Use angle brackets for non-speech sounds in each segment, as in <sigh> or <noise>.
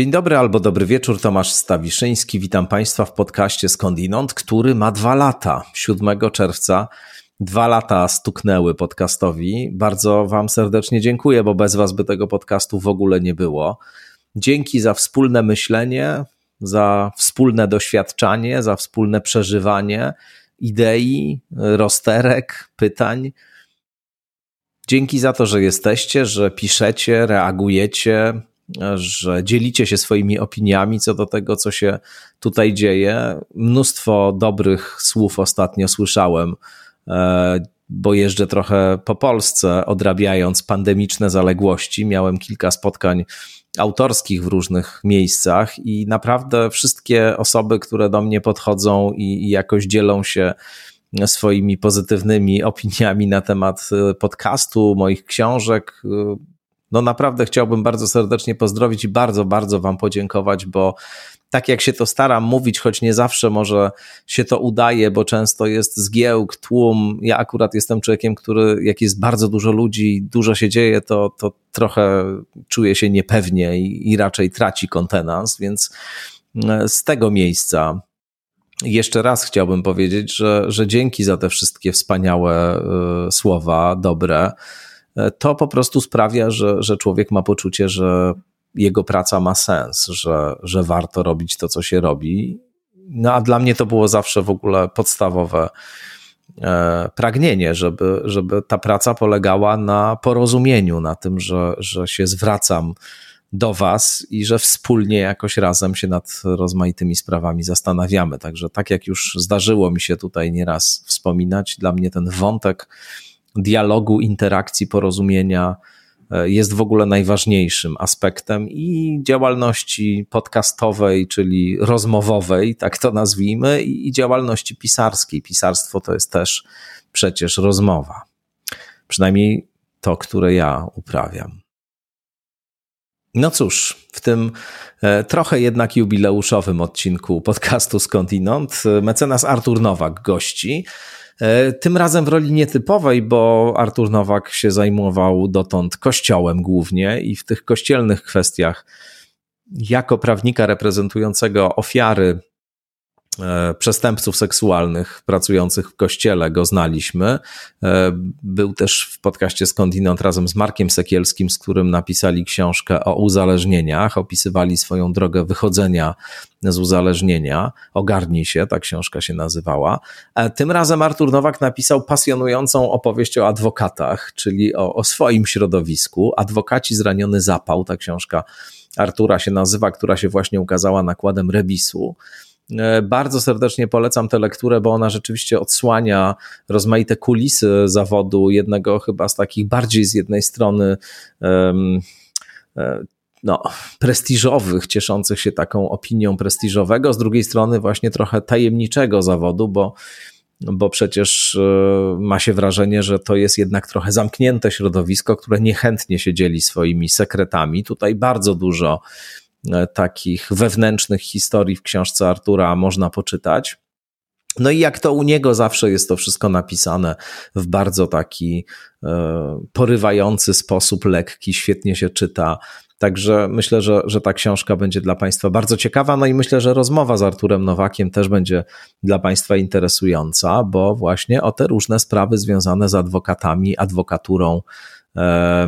Dzień dobry albo dobry wieczór, Tomasz Stawiszyński. Witam Państwa w podcaście Skądinąd, który ma dwa lata. 7 czerwca dwa lata stuknęły podcastowi. Bardzo Wam serdecznie dziękuję, bo bez Was by tego podcastu w ogóle nie było. Dzięki za wspólne myślenie, za wspólne doświadczanie, za wspólne przeżywanie idei, rozterek, pytań. Dzięki za to, że jesteście, że piszecie, reagujecie, że dzielicie się swoimi opiniami co do tego, co się tutaj dzieje. Mnóstwo dobrych słów ostatnio słyszałem, e, bo jeżdżę trochę po Polsce, odrabiając pandemiczne zaległości. Miałem kilka spotkań autorskich w różnych miejscach i naprawdę wszystkie osoby, które do mnie podchodzą i, i jakoś dzielą się swoimi pozytywnymi opiniami na temat e, podcastu, moich książek, e, no naprawdę chciałbym bardzo serdecznie pozdrowić i bardzo, bardzo Wam podziękować, bo tak jak się to staram mówić, choć nie zawsze może się to udaje, bo często jest zgiełk, tłum. Ja akurat jestem człowiekiem, który jak jest bardzo dużo ludzi, dużo się dzieje, to, to trochę czuje się niepewnie i, i raczej traci kontenans, więc e, z tego miejsca jeszcze raz chciałbym powiedzieć, że, że dzięki za te wszystkie wspaniałe y, słowa, dobre. E, to po prostu sprawia, że, że człowiek ma poczucie, że jego praca ma sens, że, że warto robić to, co się robi. No a dla mnie to było zawsze w ogóle podstawowe e, pragnienie, żeby, żeby ta praca polegała na porozumieniu, na tym, że, że się zwracam do Was i że wspólnie jakoś razem się nad rozmaitymi sprawami zastanawiamy. Także, tak jak już zdarzyło mi się tutaj nieraz wspominać, dla mnie ten wątek dialogu, interakcji, porozumienia e, jest w ogóle najważniejszym aspektem i działalności podcastowej, czyli rozmowowej, tak to nazwijmy, i działalności pisarskiej. Pisarstwo to jest też przecież rozmowa. Przynajmniej to, które ja uprawiam. No cóż, w tym e, trochę jednak jubileuszowym odcinku podcastu Skądinąd e, mecenas Artur Nowak gości. E, tym razem w roli nietypowej, bo Artur Nowak się zajmował dotąd kościołem głównie i w tych kościelnych kwestiach jako prawnika reprezentującego ofiary przestępców seksualnych pracujących w kościele go znaliśmy. E, był też w podcaście Skądinąd razem z Markiem Sekielskim, z którym napisali książkę o uzależnieniach, opisywali swoją drogę wychodzenia z uzależnienia. Ogarnij się, ta książka się nazywała. E, tym razem Artur Nowak napisał pasjonującą opowieść o adwokatach, czyli o, o swoim środowisku. Adwokaci zraniony zapał, ta książka Artura się nazywa, która się właśnie ukazała nakładem Rebisu. E, bardzo serdecznie polecam tę lekturę, bo ona rzeczywiście odsłania rozmaite kulisy zawodu, jednego chyba z takich bardziej z jednej strony um, no, prestiżowych, cieszących się taką opinią prestiżowego, z drugiej strony właśnie trochę tajemniczego zawodu, bo, bo przecież e, ma się wrażenie, że to jest jednak trochę zamknięte środowisko, które niechętnie się dzieli swoimi sekretami. Tutaj bardzo dużo takich wewnętrznych historii w książce Artura można poczytać. No i jak to u niego zawsze jest to wszystko napisane w bardzo taki e, porywający sposób, lekki, świetnie się czyta. Także myślę, że, że ta książka będzie dla Państwa bardzo ciekawa. No i myślę, że rozmowa z Arturem Nowakiem też będzie dla Państwa interesująca, bo właśnie o te różne sprawy związane z adwokatami, adwokaturą E,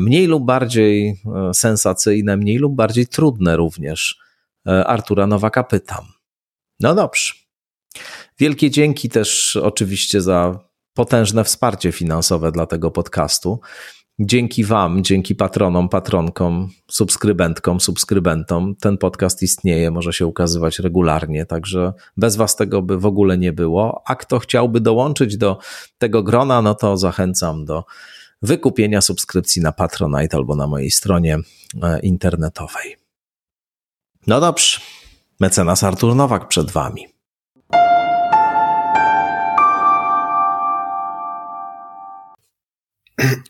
mniej lub bardziej e, sensacyjne, mniej lub bardziej trudne również e, Artura Nowaka pytam. No dobrze. Wielkie dzięki też oczywiście za potężne wsparcie finansowe dla tego podcastu. Dzięki Wam, dzięki patronom, patronkom, subskrybentkom, subskrybentom ten podcast istnieje, może się ukazywać regularnie, także bez Was tego by w ogóle nie było. A kto chciałby dołączyć do tego grona, no to zachęcam do wykupienia subskrypcji na Patronite albo na mojej stronie e, internetowej. No dobrze, mecenas Artur Nowak przed Wami.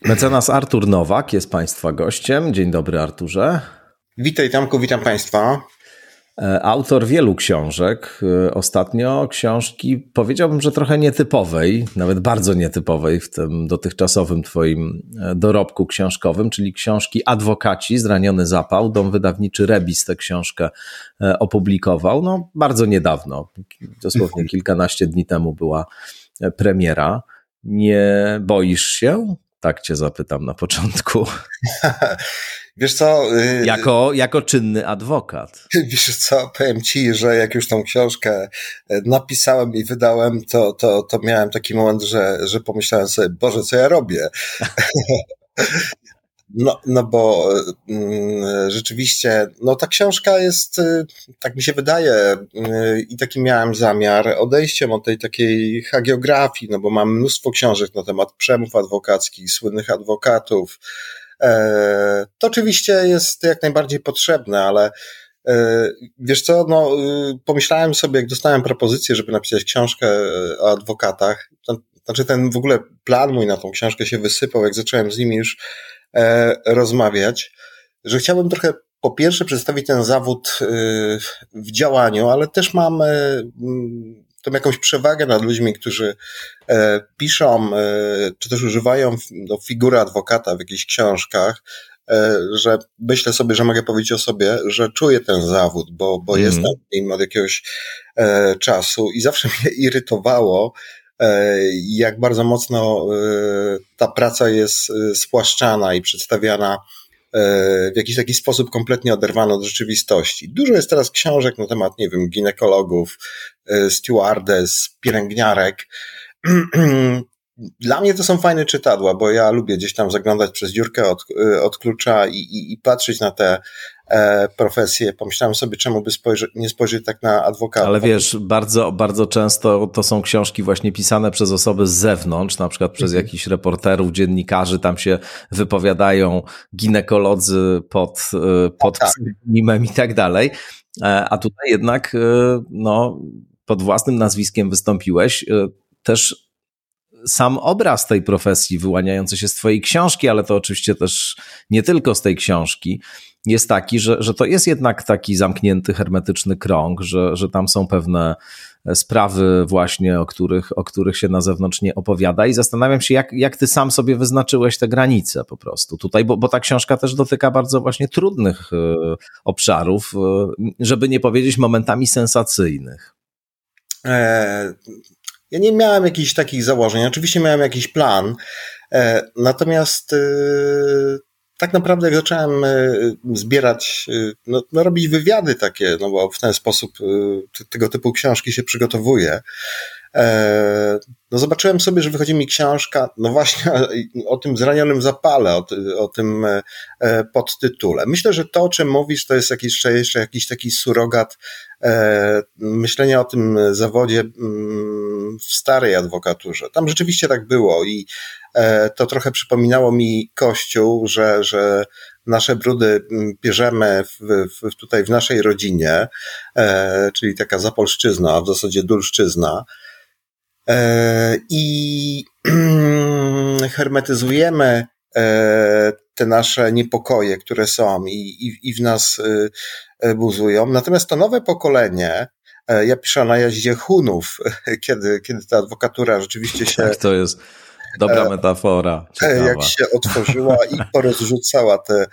Mecenas Artur Nowak jest Państwa gościem. Dzień dobry, Arturze. Witaj, Tamku, witam Państwa. E, autor wielu książek. E, ostatnio książki, powiedziałbym, że trochę nietypowej, nawet bardzo nietypowej w tym dotychczasowym Twoim e, dorobku książkowym, czyli książki Adwokaci, Zraniony Zapał. Dom wydawniczy Rebis tę książkę opublikował. No, bardzo niedawno, dosłownie <laughs> kilkanaście dni temu była premiera. Nie boisz się? Tak Cię zapytam na początku. <laughs> Wiesz co? Y, jako, jako czynny adwokat. <laughs> Wiesz co, powiem ci, że jak już tą książkę e, napisałem i wydałem, to, to, to miałem taki moment, że, że pomyślałem sobie, Boże, co ja robię? <laughs> No, no bo mm, rzeczywiście, no ta książka jest, y, tak mi się wydaje, y, i taki miałem zamiar, odejściem od tej takiej hagiografii, no bo mam mnóstwo książek na temat przemów adwokackich, słynnych adwokatów, to oczywiście jest jak najbardziej potrzebne, ale e, wiesz co, no, y, pomyślałem sobie, jak dostałem propozycję, żeby napisać książkę e, o adwokatach, to, znaczy ten w ogóle plan mój na tą książkę się wysypał, jak zacząłem z nimi już rozmawiać, że chciałbym trochę po pierwsze przedstawić ten zawód w działaniu, ale też mam tą jakąś przewagę nad ludźmi, którzy e, piszą, e, czy też używają no, figury adwokata w jakichś książkach, e, że myślę sobie, że mogę powiedzieć o sobie, że czuję ten zawód, bo, bo mm. jestem nim od jakiegoś e, czasu i zawsze mnie <laughs> irytowało, e, jak bardzo mocno e, ta praca jest spłaszczana i przedstawiana w jakiś taki sposób kompletnie oderwano od rzeczywistości. Dużo jest teraz książek na temat, nie wiem, ginekologów, e, stewardess, pielęgniarek. <clears throat> Dla mnie to są fajne czytadła, bo ja lubię gdzieś tam zaglądać przez dziurkę od, e, od klucza i, i, i patrzeć na te e, profesję. Pomyślałem sobie, czemu by nie spojrzeć tak na adwokata. Ale wiesz, bardzo, bardzo często to są książki właśnie pisane przez osoby z zewnątrz, na przykład przez mhm. jakichś reporterów, dziennikarzy, tam się wypowiadają ginekolodzy pod, e, pod tak. pseudonimem i tak dalej. E, a tutaj jednak e, no, pod własnym nazwiskiem wystąpiłeś. Też sam obraz tej profesji wyłaniający się z Twojej książki, ale to oczywiście też nie tylko z tej książki, jest taki, że, że to jest jednak taki zamknięty, hermetyczny krąg, że, że tam są pewne sprawy właśnie, o których, o których się na zewnątrz nie opowiada i zastanawiam się, jak, jak ty sam sobie wyznaczyłeś te granice po prostu tutaj, bo, bo ta książka też dotyka bardzo właśnie trudnych e, obszarów, e, żeby nie powiedzieć momentami sensacyjnych. Ja nie miałem jakichś takich założeń. Oczywiście miałem jakiś plan, e, natomiast e, tak naprawdę jak zacząłem e, zbierać, no, no, robić wywiady takie, no bo w ten sposób tego typu książki się przygotowuję, no zobaczyłem sobie, że wychodzi mi książka, no właśnie <laughs> o tym zranionym zapale, o, o tym podtytule. Myślę, że to, o czym mówisz, to jest jakiś, jeszcze jakiś taki surogat myślenia o tym zawodzie mm, w starej adwokaturze. Tam rzeczywiście tak było i e, to trochę przypominało mi Kościół, że, że nasze brudy mm, bierzemy w, w, tutaj w naszej rodzinie, e, czyli taka zapolszczyzna, a w zasadzie dulszczyzna. E, I <clears throat> hermetyzujemy te nasze niepokoje, które są i, i, i w nas buzują. Natomiast to nowe pokolenie, E, ja piszę o najeździe Hunów, <laughs> kiedy, kiedy ta adwokatura rzeczywiście się. Tak, to jest dobra e, metafora. E, ciekawa. Jak się otworzyła i <laughs> porozrzucała te,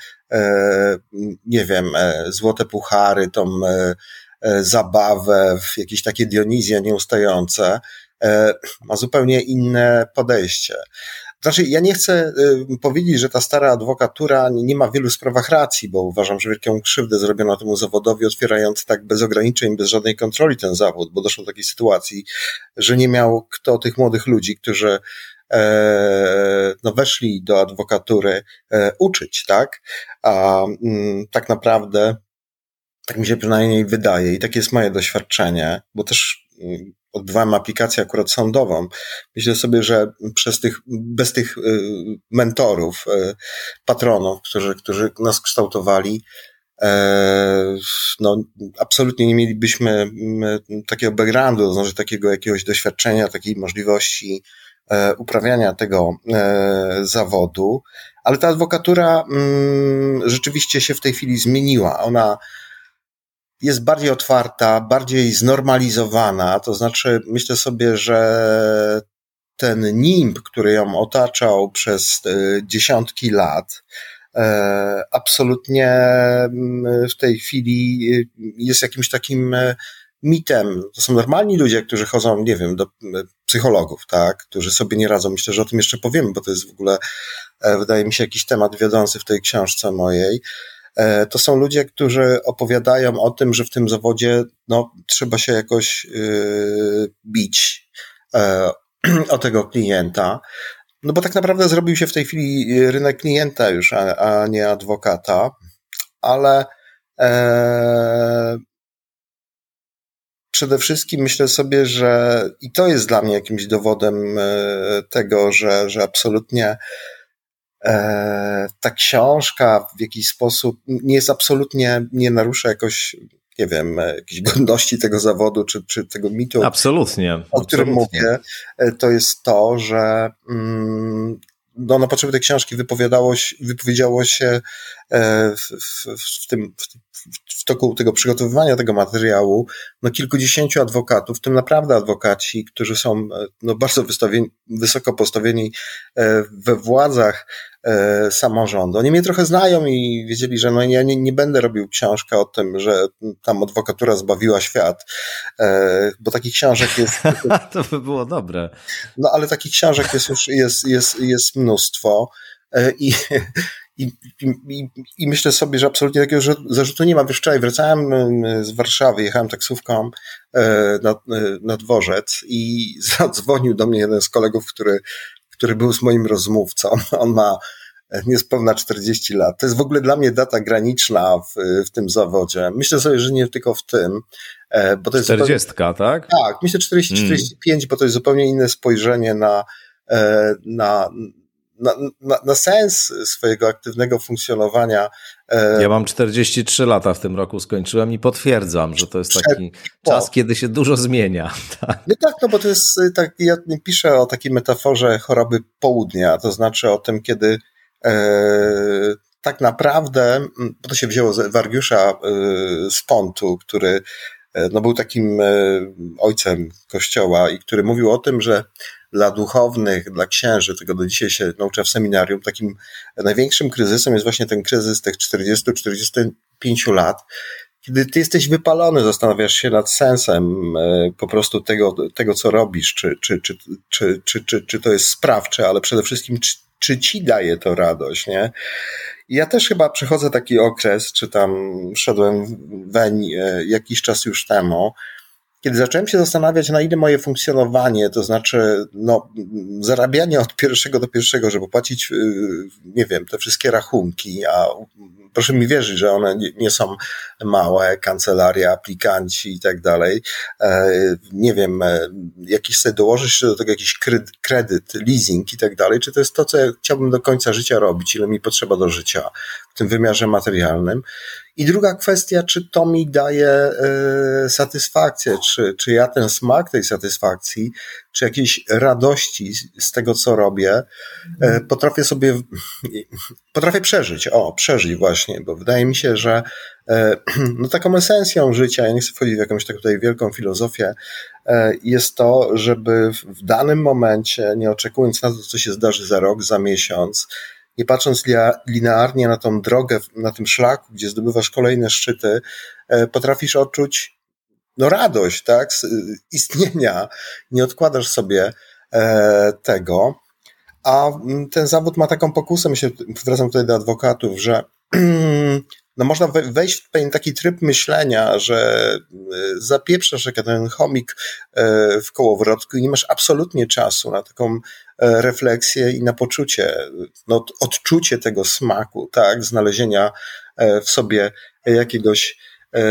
nie wiem, złote puchary, tą zabawę, jakieś takie Dionizje nieustające, ma zupełnie inne podejście. Znaczy, ja nie chcę y, powiedzieć, że ta stara adwokatura nie ma w wielu sprawach racji, bo uważam, że wielką krzywdę zrobiono temu zawodowi, otwierając tak bez ograniczeń, bez żadnej kontroli ten zawód, bo doszło do takiej sytuacji, że nie miał kto tych młodych ludzi, którzy e, no, weszli do adwokatury e, uczyć, tak? A mm, tak naprawdę, tak mi się przynajmniej wydaje i takie jest moje doświadczenie, bo też odbywałem aplikację akurat sądową. Myślę sobie, że przez tych, bez tych y, mentorów, y, patronów, którzy, którzy nas kształtowali, e, no, absolutnie nie mielibyśmy takiego backgroundu, znaczy takiego jakiegoś doświadczenia, takiej możliwości e, uprawiania tego e, zawodu, ale ta adwokatura mm, rzeczywiście się w tej chwili zmieniła. Ona jest bardziej otwarta, bardziej znormalizowana. To znaczy, myślę sobie, że ten nimb, który ją otaczał przez dziesiątki lat, absolutnie mm, w tej chwili jest jakimś takim mitem. To są normalni ludzie, którzy chodzą, nie wiem, do psychologów, tak, którzy sobie nie radzą. Myślę, że o tym jeszcze powiemy, bo to jest w ogóle, e, wydaje mi się, jakiś temat wiodący w tej książce mojej. E, to są ludzie, którzy opowiadają o tym, że w tym zawodzie no, trzeba się jakoś yy, bić yy, <clears throat> o tego klienta. No bo tak naprawdę zrobił się w tej chwili rynek klienta już, a, a nie adwokata, ale e, przede wszystkim myślę sobie, że i to jest dla mnie jakimś dowodem e, tego, że, że absolutnie e, ta książka w jakiś sposób nie jest absolutnie, nie narusza jakoś nie wiem, jakiejś <laughs> godności tego zawodu, czy, czy tego mitu. Absolutnie. O którym absolutnie. mówię, e, to jest to, że mm, no, na potrzeby tej książki wypowiadało, wypowiedziało się w, w, w, tym, w toku tego przygotowywania tego materiału no, kilkudziesięciu adwokatów, w tym naprawdę adwokaci, którzy są e, no, bardzo wysoko postawieni e, we władzach e, samorządu. Oni mnie trochę znają i wiedzieli, że no, ja nie, nie będę robił książkę o tym, że tam adwokatura zbawiła świat, bo takich książek jest... <laughs> to by było dobre. No ale takich książek jest już jest, jest, jest mnóstwo. I, i, i, I myślę sobie, że absolutnie takiego zarzutu nie mam. Wczoraj wracałem z Warszawy, jechałem taksówką e, na, e, na dworzec i <laughs> zadzwonił do mnie jeden z kolegów, który, który był z moim rozmówcą. <laughs> On ma niespełna 40 lat. To jest w ogóle dla mnie data graniczna w, w tym zawodzie. Myślę sobie, że nie tylko w tym. E, bo to jest 40, zupełnie, tak? Tak, myślę 40-45, mm. bo to jest zupełnie inne spojrzenie na, na, na, na, na, sens swojego aktywnego funkcjonowania. E, ja mam 43 lata w tym roku skończyłem i potwierdzam, że to jest taki czas, kiedy się dużo zmienia. <laughs> Tak. No tak, no bo to jest y, tak, ja piszę o takiej metaforze choroby południa, to znaczy o tym, kiedy e, tak naprawdę, bo to się wzięło z Wargiusza y, z Pontu, który e, no, był takim e, ojcem kościoła i który mówił o tym, że dla duchownych, dla księży, tego do dzisiaj się naucza w seminarium, takim największym kryzysem jest właśnie ten kryzys tych 40-45 lat, kiedy ty jesteś wypalony, zastanawiasz się nad sensem e, po prostu tego, tego co robisz, czy, czy, czy, czy, czy, czy, czy to jest sprawcze, ale przede wszystkim, czy, czy ci daje to radość, nie? Ja też chyba przechodzę taki okres, czy tam szedłem weń e, jakiś czas już temu, kiedy zacząłem się zastanawiać, na ile moje funkcjonowanie, to znaczy no, zarabianie od pierwszego do pierwszego, żeby płacić, y, nie wiem, te wszystkie rachunki, a proszę mi wierzyć, że one nie są małe, kancelaria, aplikanci i tak dalej. E, nie wiem, e, jakiś sobie dołożyć do tego jakiś kredyt, leasing i tak dalej, czy to jest to, co ja chciałbym do końca życia robić, ile mi potrzeba do życia w tym wymiarze materialnym. I druga kwestia, czy to mi daje y, satysfakcję, czy, czy ja ten smak tej satysfakcji, czy jakiejś radości z tego, co robię, y, potrafię sobie, <clears throat> potrafię przeżyć, o, przeżyć właśnie, bo wydaje mi się, że y, <clears throat> no taką esencją życia, ja nie chcę wchodzić w jakąś tak tutaj wielką filozofię, jest to, żeby w danym momencie, nie oczekując na to, co się zdarzy za rok, za miesiąc, nie patrząc linearnie na tą drogę, na tym szlaku, gdzie zdobywasz kolejne szczyty, e, potrafisz odczuć no, radość, tak, z istnienia. Nie odkładasz sobie e, tego. A mm, ten zawód ma taką pokusę, myślę, wracam tutaj do adwokatów, że <clears throat> no można wejść w pewien taki tryb myślenia, że e, zapieprzasz jak ten chomik w kołowrotku i nie masz absolutnie czasu na taką E, refleksję i na poczucie, no, odczucie tego smaku, tak, znalezienia e, w sobie jakiegoś e,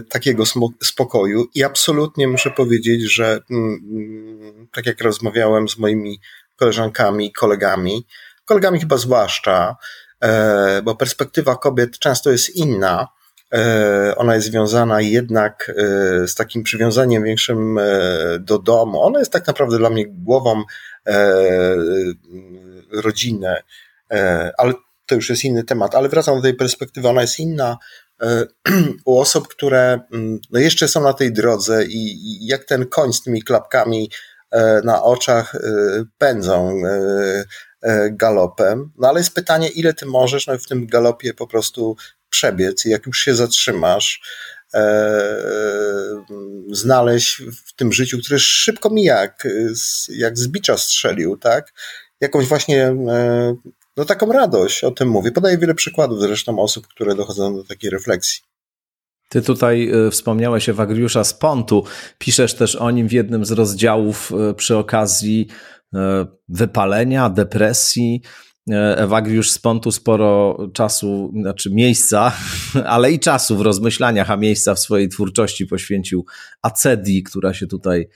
takiego spokoju. I absolutnie muszę powiedzieć, że mm, mm, tak jak rozmawiałem z moimi koleżankami, kolegami, kolegami chyba zwłaszcza, bo perspektywa kobiet często jest inna. Ona jest związana jednak z takim przywiązaniem większym do domu. Ona jest tak naprawdę dla mnie głową E, rodzinę, e, ale to już jest inny temat, ale wracam do tej perspektywy, ona jest inna. <clears throat> u osób, które mm, no jeszcze są na tej drodze i jak ten koń z tymi klapkami na oczach pędzą galopem. No ale jest pytanie, ile ty możesz no, w tym galopie po prostu przebiec i jak już się zatrzymasz, znaleźć w tym życiu, które szybko mija, jak, jak z bicza strzelił, tak? Jakąś właśnie no taką radość, o tym mówię. Podaję wiele przykładów zresztą osób, które dochodzą do takiej refleksji. Ty tutaj e, wspomniałeś Ewagriusza z Pontu. Piszesz też o nim w jednym z rozdziałów e, przy okazji e, wypalenia, depresji. Ewagriusz z Pontu sporo czasu, znaczy miejsca, <laughs> ale i czasu w rozmyślaniach, a miejsca w swojej twórczości poświęcił Acedi, która się tutaj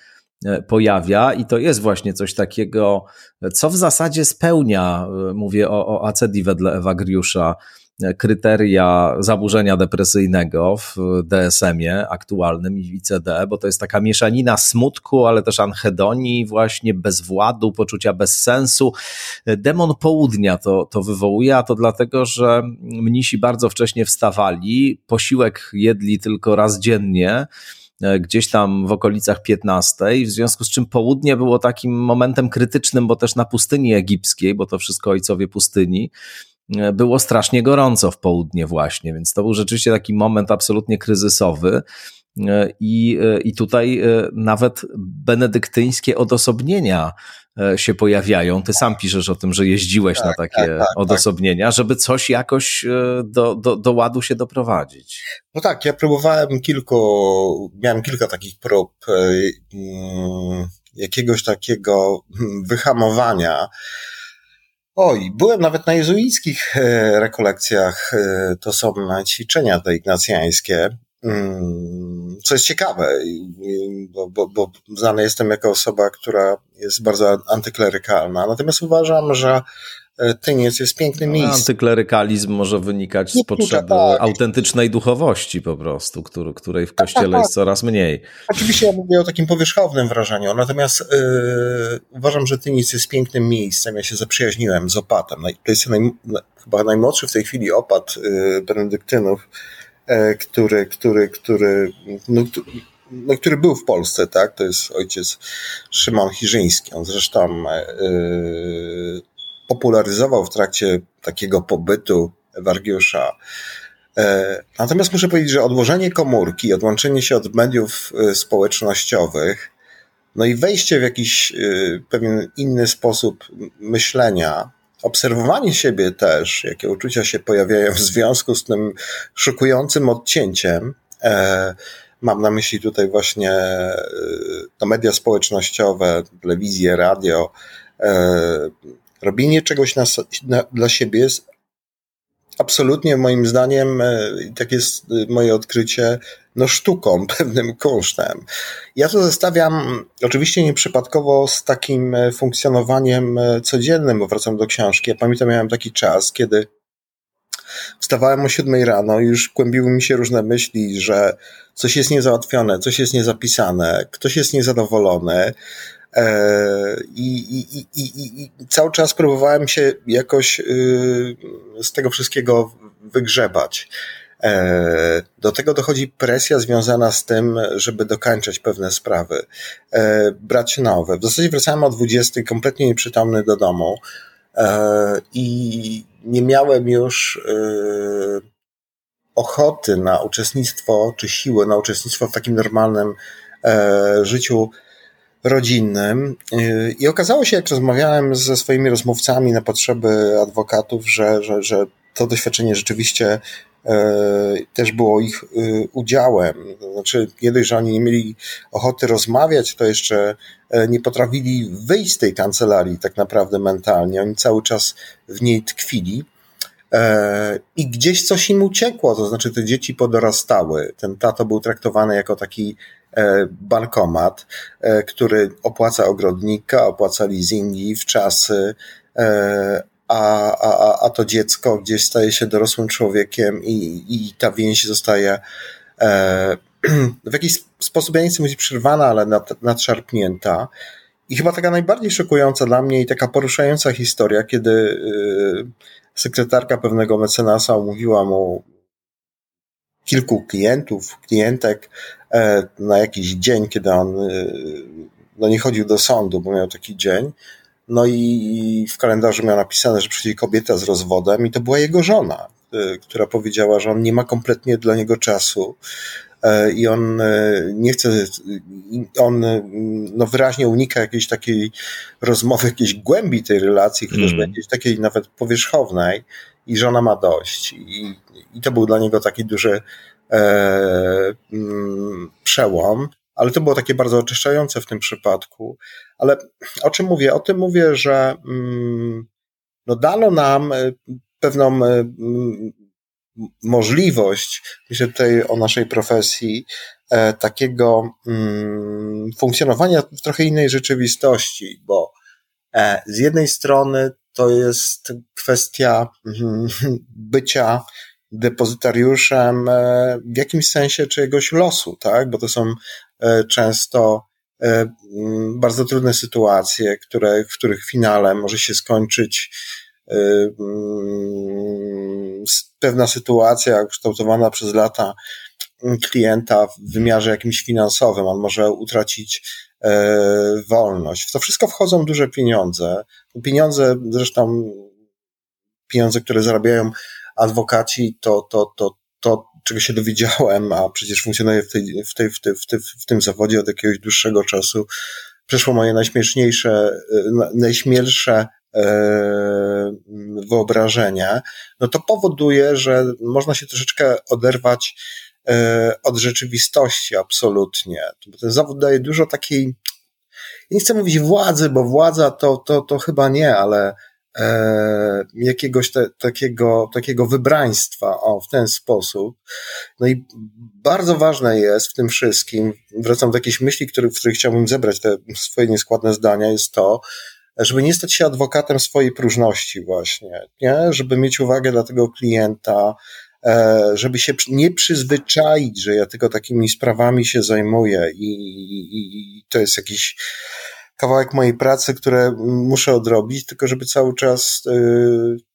E, pojawia. I to jest właśnie coś takiego, co w zasadzie spełnia, e, mówię o, o ACD wedle Ewagriusza, e, kryteria zaburzenia depresyjnego w DSM-ie aktualnym i ICD, bo to jest taka mieszanina smutku, ale też anhedonii, właśnie bezwładu, poczucia bezsensu. Demon południa to, to wywołuje, a to dlatego, że mnisi bardzo wcześnie wstawali, posiłek jedli tylko raz dziennie, E, gdzieś tam w okolicach 15, w związku z czym południe było takim momentem krytycznym, bo też na pustyni egipskiej, bo to wszystko ojcowie pustyni, e, było strasznie gorąco w południe właśnie, więc to był rzeczywiście taki moment absolutnie kryzysowy. E, I, I tutaj nawet benedyktyńskie odosobnienia E, się pojawiają. Ty sam piszesz o tym, że jeździłeś tak, na takie tak, tak, tak, odosobnienia, żeby coś jakoś e, do, do, do ładu się doprowadzić. No tak, ja próbowałem kilku, miałem kilka takich prób e, mm, jakiegoś takiego hmm, wyhamowania. Oj, byłem nawet na jezuickich rekolekcjach, to są ćwiczenia te ignacjańskie, Mm, co jest ciekawe, bo, bo, bo znany jestem jako osoba, która jest bardzo antyklerykalna. Natomiast uważam, że e, Tyniec jest pięknym miejscem. Antyklerykalizm może wynikać z potrzeby tak. autentycznej duchowości po prostu, który, której w kościele tak, tak, jest coraz mniej. Oczywiście ja mówię o takim powierzchownym wrażeniu, natomiast yy, uważam, że Tyniec jest pięknym miejscem. Ja się zaprzyjaźniłem z opatem. To jest naj, chyba najmłodszy w tej chwili opat yy, benedyktynów E, który, który, który, no, no, który był w Polsce, tak? To jest ojciec Szymon Chirzyński. On zresztą yy, popularyzował w trakcie takiego pobytu Wargiusza. Natomiast muszę powiedzieć, że odłożenie komórki, odłączenie się od mediów społecznościowych, no i wejście w jakiś pewien inny sposób myślenia, obserwowanie siebie też, jakie uczucia się pojawiają w związku z tym szokującym odcięciem, e, mam na myśli tutaj właśnie e, no, media społecznościowe, telewizję, radio, e, robienie czegoś na, na, dla siebie jest absolutnie moim zdaniem, e, tak jest e, moje odkrycie, no sztuką, <laughs> pewnym kosztem. Ja to zestawiam oczywiście nieprzypadkowo z takim e, funkcjonowaniem codziennym, bo wracam do książki. Ja pamiętam, miałem taki czas, kiedy wstawałem o siódmej rano i już kłębiły mi się różne myśli, że coś jest niezałatwione, coś jest niezapisane, ktoś jest niezadowolony, I, i, i, i, i cały czas próbowałem się jakoś y, z tego wszystkiego wygrzebać. E, do tego dochodzi presja związana z tym, żeby dokańczać pewne sprawy, e, brać nowe. W zasadzie wracałem o 20, kompletnie nieprzytomny do domu i nie miałem już y, ochoty na uczestnictwo, czy siły na uczestnictwo w takim normalnym życiu rodzinnym. I okazało się, jak rozmawiałem ze swoimi rozmówcami na potrzeby adwokatów, że, że, że to doświadczenie rzeczywiście e, też było ich e, udziałem. Znaczy, nie dość, że oni nie mieli ochoty rozmawiać, to jeszcze e, nie potrafili wyjść z tej kancelarii tak naprawdę mentalnie. Oni cały czas w niej tkwili. I gdzieś coś im uciekło, to znaczy te dzieci podorastały. Ten tato był traktowany jako taki bankomat, e, który opłaca ogrodnika, opłaca leasingi w czasy, e, a, a, a to dziecko gdzieś staje się dorosłym człowiekiem i, i ta więź zostaje <clears throat> w jakiś sposób, ja nie chcę mówić przerwana, ale nad, nadszarpnięta. I chyba taka najbardziej szokująca dla mnie i taka poruszająca historia, kiedy sekretarka pewnego mecenasa mówiła mu kilku klientów, klientek na jakiś dzień, kiedy on no nie chodził do sądu, bo miał taki dzień. No i w kalendarzu miał napisane, że przychodzi kobieta z rozwodem i to była jego żona, która powiedziała, że on nie ma kompletnie dla niego czasu, E, i on e, nie chce, on e, no wyraźnie unika jakiejś takiej rozmowy, jakiejś głębi tej relacji, chociażby mm. jakiejś takiej nawet powierzchownej i żona ma dość. I, i to był dla niego taki duży e, mm, przełom, ale to było takie bardzo oczyszczające w tym przypadku. Ale o czym mówię? O tym mówię, że mm, no dano nam pewną możliwość, myślę tutaj o naszej profesji, e, takiego mm, funkcjonowania w trochę innej rzeczywistości, bo e, z jednej strony to jest kwestia mm, bycia depozytariuszem e, w jakimś sensie czyjegoś losu, tak? Bo to są często mm, bardzo trudne sytuacje, które, w których finale może się skończyć pewna sytuacja kształtowana przez lata klienta w wymiarze jakimś finansowym, on może utracić e, wolność. W to wszystko wchodzą duże pieniądze. Pieniądze, zresztą pieniądze, które zarabiają adwokaci, to, to, to, to czego się dowiedziałem, a przecież funkcjonuję w, tej, w, tej, w, tej, w, tej, w tym zawodzie od jakiegoś dłuższego czasu, przeszło moje najśmieszniejsze, e, najśmielsze E, wyobrażenia, no to powoduje, że można się troszeczkę oderwać e, od rzeczywistości absolutnie. Ten zawód daje dużo takiej, nie chcę mówić władzy, bo władza to, to, to chyba nie, ale e, jakiegoś te, takiego, takiego wybraństwa, o, w ten sposób. No i bardzo ważne jest w tym wszystkim, wracam do jakiejś myśli, który, w których chciałbym zebrać te swoje nieskładne zdania, jest to, żeby nie stać się adwokatem swojej próżności właśnie, nie? żeby mieć uwagę dla tego klienta, e, żeby się nie przyzwyczaić, że ja tylko takimi sprawami się zajmuję i, i, i to jest jakiś kawałek mojej pracy, które muszę odrobić, tylko żeby cały czas e,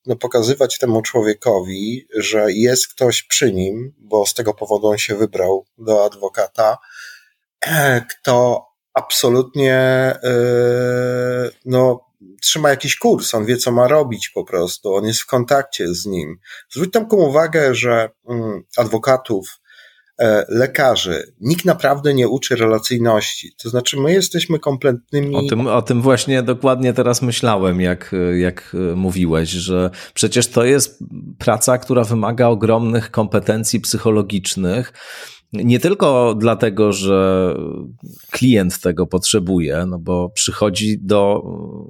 no, pokazywać temu człowiekowi, że jest ktoś przy nim, bo z tego powodu on się wybrał do adwokata, <clears throat> kto absolutnie yy, no, trzyma jakiś kurs, on wie, co ma robić po prostu, on jest w kontakcie z nim. Zwróć tam uwagę, że mm, adwokatów, lekarzy, nikt naprawdę nie uczy relacyjności. To znaczy, my jesteśmy kompletnymi. O tym, o tym właśnie dokładnie teraz myślałem, jak, jak mówiłeś, że przecież to jest praca, która wymaga ogromnych kompetencji psychologicznych nie tylko dlatego, że klient tego potrzebuje, no bo przychodzi do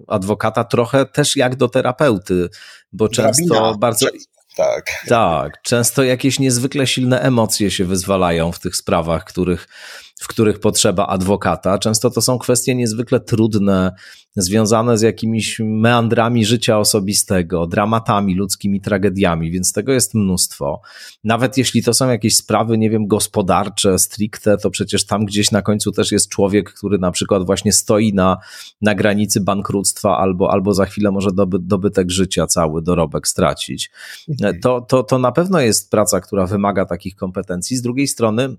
adwokata trochę też jak do terapeuty, bo często Drabina. bardzo. Tak. Tak, często jakieś niezwykle silne emocje się wyzwalają w tych sprawach, których w których potrzeba adwokata. Często to są kwestie niezwykle trudne, związane z jakimiś meandrami życia osobistego, dramatami, ludzkimi tragediami, więc tego jest mnóstwo. Nawet jeśli to są jakieś sprawy, nie wiem, gospodarcze, stricte, to przecież tam gdzieś na końcu też jest człowiek, który na przykład właśnie stoi na, na granicy bankructwa albo, albo za chwilę może doby, dobytek życia cały, dorobek stracić. Mhm. To, to, to na pewno jest praca, która wymaga takich kompetencji. Z drugiej strony,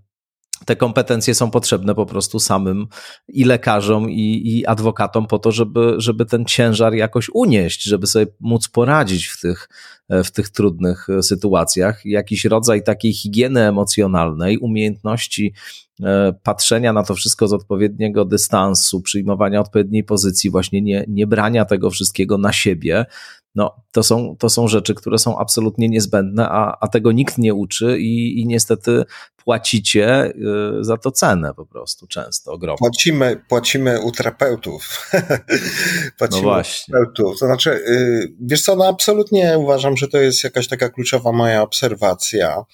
te kompetencje są potrzebne po prostu samym i lekarzom, i, i adwokatom po to, żeby, żeby ten ciężar jakoś unieść, żeby sobie móc poradzić w tych, w tych trudnych sytuacjach. Jakiś rodzaj takiej higieny emocjonalnej, umiejętności e, patrzenia na to wszystko z odpowiedniego dystansu, przyjmowania odpowiedniej pozycji, właśnie nie, nie brania tego wszystkiego na siebie, no, to są, to są rzeczy, które są absolutnie niezbędne, a, a tego nikt nie uczy i, i niestety płacicie y, za to cenę po prostu często ogromnie. Płacimy, płacimy u terapeutów. <laughs> płacimy no właśnie. U terapeutów. To znaczy, y, wiesz co, no absolutnie uważam, że to jest jakaś taka kluczowa moja obserwacja.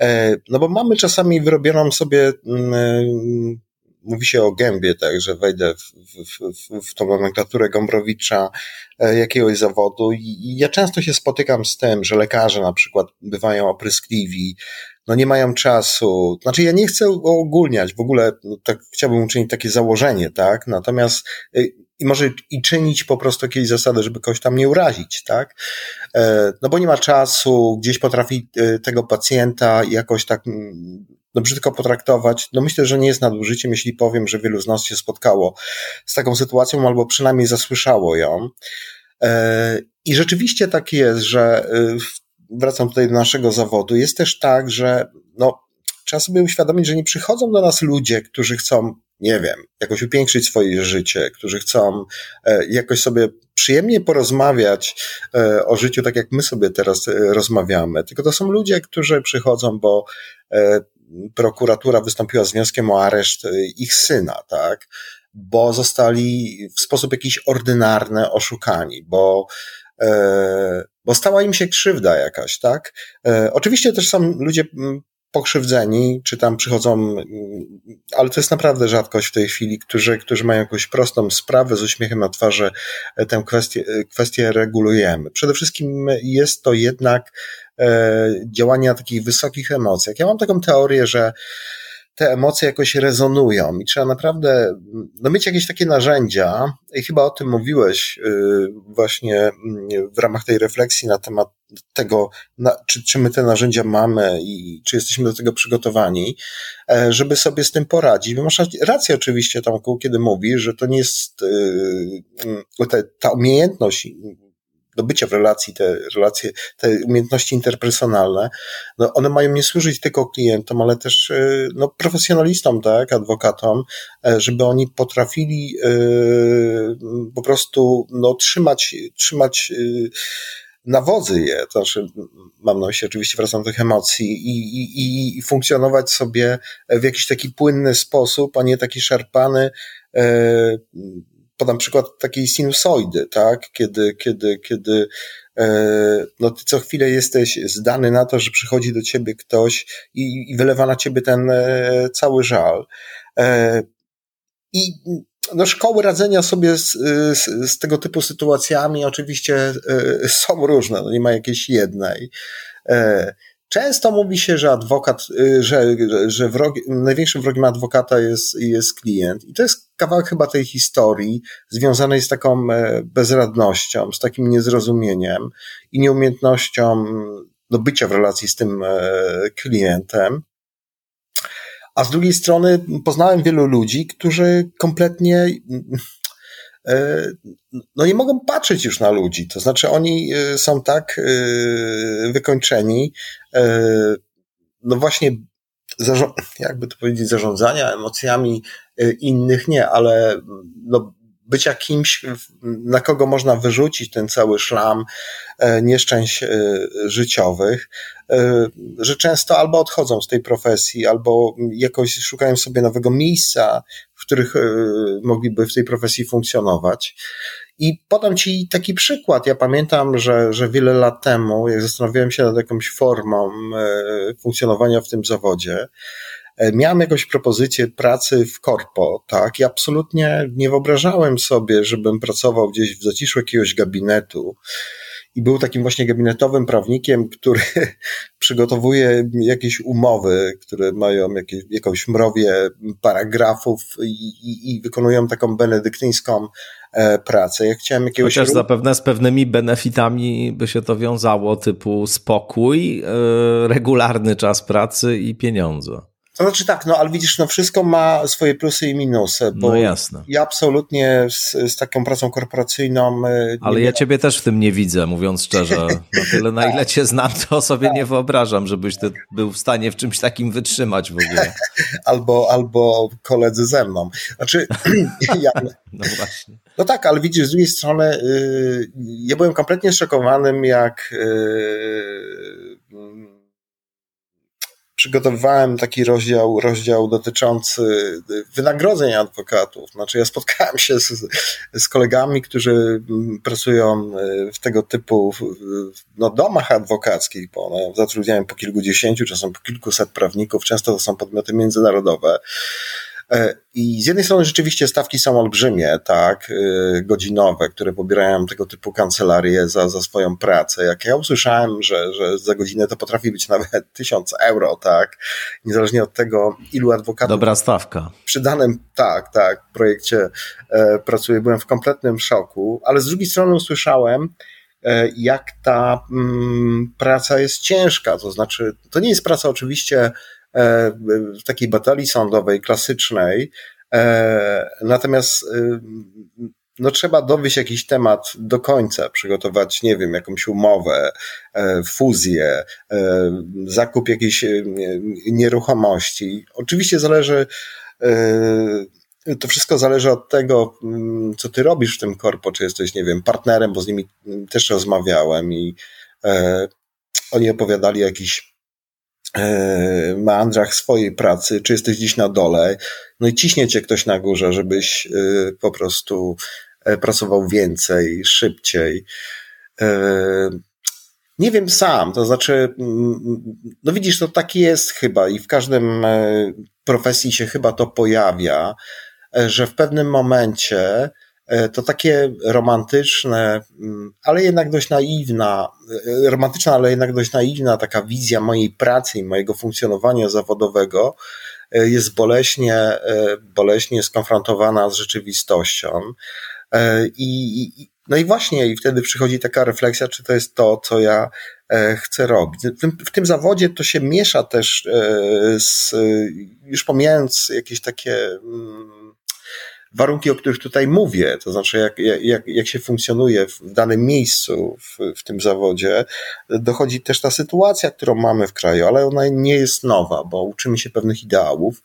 E, no bo mamy czasami wyrobioną sobie mm, mówi się o gębie, tak, że wejdę w, w, w, w tą nomenklaturę Gombrowicza e, jakiegoś zawodu i, i ja często się spotykam z tym, że lekarze na przykład bywają opryskliwi, no nie mają czasu. Znaczy ja nie chcę ogólniać, w ogóle no, tak chciałbym uczynić takie założenie, tak, natomiast y, i może i czynić po prostu jakieś zasady, żeby kogoś tam nie urazić, tak? E, no bo nie ma czasu, gdzieś potrafi e, tego pacjenta jakoś tak mm, no brzydko potraktować. No myślę, że nie jest nadużyciem, jeśli powiem, że wielu z nas się spotkało z taką sytuacją, albo przynajmniej zasłyszało ją. E, I rzeczywiście tak jest, że wracam tutaj do naszego zawodu, jest też tak, że no, trzeba sobie uświadomić, że nie przychodzą do nas ludzie, którzy chcą nie wiem, jakoś upiększyć swoje życie, którzy chcą e, jakoś sobie przyjemnie porozmawiać e, o życiu, tak jak my sobie teraz rozmawiamy. Tylko to są ludzie, którzy przychodzą, bo prokuratura wystąpiła z wnioskiem o areszt ich syna, tak? Bo zostali w sposób jakiś ordynarny oszukani, bo bo stała im się krzywda jakaś, tak? Oczywiście też są ludzie pokrzywdzeni, czy tam przychodzą, ale to jest naprawdę rzadkość w tej chwili, którzy, którzy mają jakąś prostą sprawę z uśmiechem na twarzy, e, tę kwestię, e, kwestię regulujemy. Przede wszystkim jest to jednak e, działanie na takich wysokich emocjach. Ja mam taką teorię, że te emocje jakoś rezonują i trzeba naprawdę no, mieć jakieś takie narzędzia i chyba o tym mówiłeś y, właśnie mm, w ramach tej refleksji na temat tego, na, czy, czy my te narzędzia mamy i czy jesteśmy do tego przygotowani, e, żeby sobie z tym poradzić. Bo masz rację oczywiście, Tomku, kiedy mówisz, że to nie jest y, ta, ta umiejętność do bycia w relacji, te relacje, te umiejętności interpersonalne, no one mają nie służyć tylko klientom, ale też y, no, profesjonalistom, tak, adwokatom, e, żeby oni potrafili y, po prostu no, trzymać, trzymać nawozy je, to znaczy mam na myśli oczywiście wracam do tych emocji i, i, i funkcjonować sobie w jakiś taki płynny sposób, a nie taki szarpany, e, podam przykład takiej sinusoidy, tak? Kiedy, kiedy, kiedy e, no ty co chwilę jesteś zdany na to, że przychodzi do ciebie ktoś i, i wylewa na ciebie ten e, cały żal. E, I no, szkoły radzenia sobie z, z, z, tego typu sytuacjami oczywiście są różne, no nie ma jakiejś jednej. Często mówi się, że adwokat, y, że, że wrogi, największym wrogiem adwokata jest, jest klient. I to jest kawałek chyba tej historii związanej z taką e, bezradnością, z takim niezrozumieniem i nieumiejętnością do bycia w relacji z tym e, klientem. A z drugiej strony poznałem wielu ludzi, którzy kompletnie no nie mogą patrzeć już na ludzi. To znaczy oni e, są tak e, wykończeni, no właśnie, jakby to powiedzieć, zarządzania emocjami innych nie, ale no bycia kimś, na kogo można wyrzucić ten cały szlam nieszczęść życiowych, że często albo odchodzą z tej profesji, albo jakoś szukają sobie nowego miejsca, w których e, mogliby w tej profesji funkcjonować. I podam Ci taki przykład. Ja pamiętam, że, że wiele lat temu, jak zastanawiałem się nad jakąś formą e, funkcjonowania w tym zawodzie, e, miałem jakąś propozycję pracy w korpo, tak, i absolutnie nie wyobrażałem sobie, żebym pracował gdzieś w zaciszu jakiegoś gabinetu, i był takim właśnie gabinetowym prawnikiem, który <laughs> przygotowuje jakieś umowy, które mają jakieś, jakąś mrowie paragrafów i, i, i wykonują taką benedyktyńską e, pracę. Ja chciałem jakiegoś... Chociaż zapewne z pewnymi benefitami by się to wiązało, typu spokój, e, regularny czas pracy i pieniądze. To znaczy tak, no ale widzisz, no wszystko ma swoje plusy i minusy. Bo no jasne. Ja absolutnie z, z taką pracą korporacyjną. E, ale ja ciebie też w tym nie widzę, mówiąc szczerze. <laughs> Na tyle, na ile cię znam, to sobie nie wyobrażam, żebyś ty był w stanie w czymś takim wytrzymać w ogóle. <laughs> albo, albo koledzy ze mną. Znaczy, <clears throat> ja, <laughs> no właśnie. No tak, ale widzisz, z drugiej strony, yy, ja byłem kompletnie szokowanym, jak. Yy, przygotowywałem taki rozdział, rozdział dotyczący wynagrodzeń adwokatów. Znaczy, ja spotkałem się z, z kolegami, którzy pracują w tego typu no, domach adwokackich, bo one zatrudniają po kilkudziesięciu, czasem po kilkuset prawników, często to są podmioty międzynarodowe. E, I z jednej strony rzeczywiście stawki są olbrzymie, tak, e, godzinowe, które pobierają tego typu kancelarie za, za swoją pracę. Jak ja usłyszałem, że, że za godzinę to potrafi być nawet <laughs> tysiąc euro, tak, niezależnie od tego, ilu adwokatów. Dobra stawka. Przy danym, tak, tak, projekcie e, pracuję, byłem w kompletnym szoku, ale z drugiej strony usłyszałem, e, jak ta mm, praca jest ciężka. To znaczy, to nie jest praca oczywiście w takiej batalii sądowej klasycznej. E, natomiast e, no trzeba dowieść jakiś temat do końca, przygotować, nie wiem, jakąś umowę, fuzję, zakup jakiejś nieruchomości. Oczywiście zależy, to wszystko zależy od tego, mm, co ty robisz w tym korpo, czy jesteś, nie wiem, partnerem, bo z nimi też rozmawiałem i oni opowiadali o E, meandrach swojej pracy, czy jesteś gdzieś na dole, no i ciśnie cię ktoś na górze, żebyś e, po prostu e, pracował więcej, szybciej. Nie wiem sam, to znaczy, mm, no widzisz, to tak jest chyba i w każdym profesji się chyba to pojawia, że w pewnym momencie to takie romantyczne, mm, ale jednak dość naiwna, e, romantyczna, ale jednak dość naiwna taka wizja mojej pracy i mojego funkcjonowania zawodowego e, jest boleśnie, boleśnie skonfrontowana z rzeczywistością. I, no i właśnie, i wtedy przychodzi taka refleksja, czy to jest to, co ja chcę robić. W tym, w tym zawodzie to się miesza też z, już pomijając jakieś takie mm, warunki, o których tutaj mówię, to znaczy jak, jak, jak się funkcjonuje w danym miejscu, w, w tym zawodzie, dochodzi też ta sytuacja, którą mamy w kraju, ale ona nie jest nowa, bo uczymy się pewnych ideałów,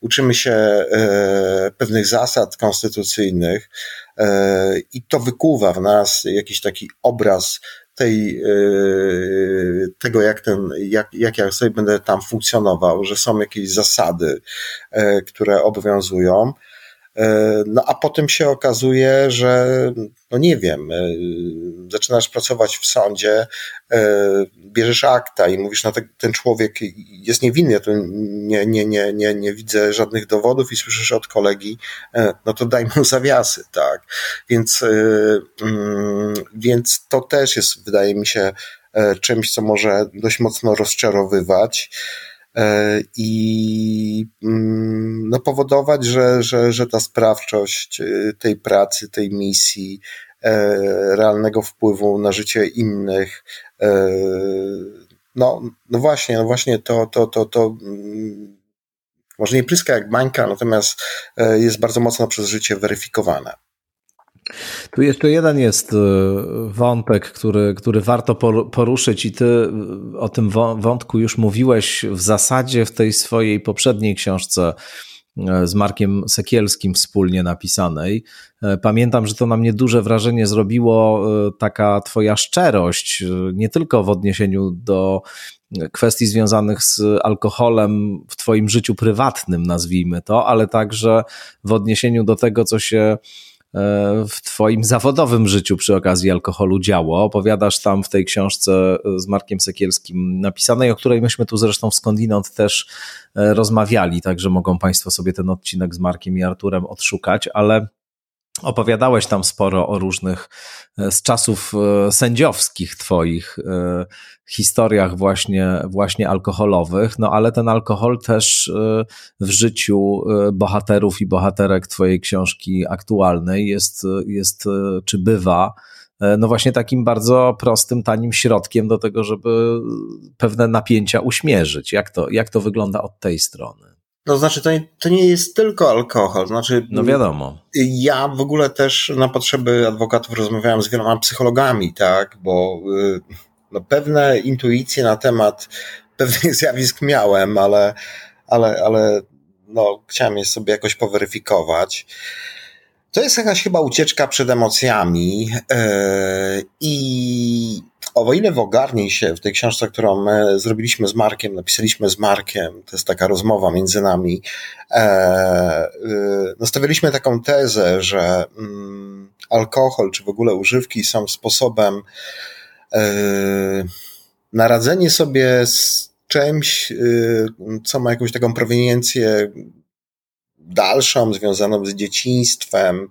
uczymy się e, pewnych zasad konstytucyjnych e, i to wykuwa w nas jakiś taki obraz tej, e, tego, jak, ten, jak, jak ja sobie będę tam funkcjonował, że są jakieś zasady, e, które obowiązują. E, no a potem się okazuje, że no nie wiem, e, zaczynasz pracować w sądzie, e, bierzesz akta i mówisz, no ten człowiek jest niewinny, ja tu nie, nie, nie, nie, nie widzę żadnych dowodów i słyszysz od kolegi, no to daj mu zawiasy, tak. Więc, mm, więc to też jest, wydaje mi się, czymś, co może dość mocno rozczarowywać. E, i mm, no, powodować, że, że, że ta sprawczość e, tej pracy, tej misji, e, realnego wpływu na życie innych, no, no właśnie, no właśnie to, to, to, to mm, może nie pryska jak bańka, natomiast jest bardzo mocno przez życie weryfikowane. Tu jeszcze jeden jest e, wątek, który, który warto poruszyć, i ty e, o tym wątku już mówiłeś w zasadzie w tej swojej poprzedniej książce e, z Markiem Sekielskim wspólnie napisanej. Pamiętam, że to na mnie duże wrażenie zrobiło taka Twoja szczerość, nie tylko w odniesieniu do kwestii związanych z alkoholem w Twoim życiu prywatnym, nazwijmy to, ale także w odniesieniu do tego, co się w Twoim zawodowym życiu przy okazji alkoholu działo. Opowiadasz tam w tej książce z Markiem Sekielskim napisanej, o której myśmy tu zresztą Skądinąd też e, rozmawiali, także mogą Państwo sobie ten odcinek z Markiem i Arturem odszukać, ale Opowiadałeś tam sporo o różnych e, z czasów e, sędziowskich twoich e, historiach właśnie, właśnie alkoholowych, no ale ten alkohol też w życiu bohaterów i bohaterek twojej książki aktualnej jest, jest czy bywa no właśnie takim bardzo prostym, tanim środkiem do tego, żeby pewne napięcia uśmierzyć. Jak to, jak to wygląda od tej strony? No znaczy, to nie, to nie jest tylko alkohol. Znaczy, no wiadomo. Ja w ogóle też na potrzeby adwokatów rozmawiałem z wieloma psychologami, tak, bo y, no, pewne intuicje na temat pewnych <laughs> zjawisk miałem, ale, ale, ale no, chciałem je sobie jakoś poweryfikować. To jest jakaś chyba ucieczka przed emocjami yy, i o ile w Ogarnij się, w tej książce, którą my zrobiliśmy z Markiem, napisaliśmy z Markiem, to jest taka rozmowa między nami, e, y, nastawialiśmy taką tezę, że mm, alkohol czy w ogóle używki są sposobem e, na radzenie sobie z czymś, co ma jakąś taką proweniencję dalszą, związaną z dzieciństwem,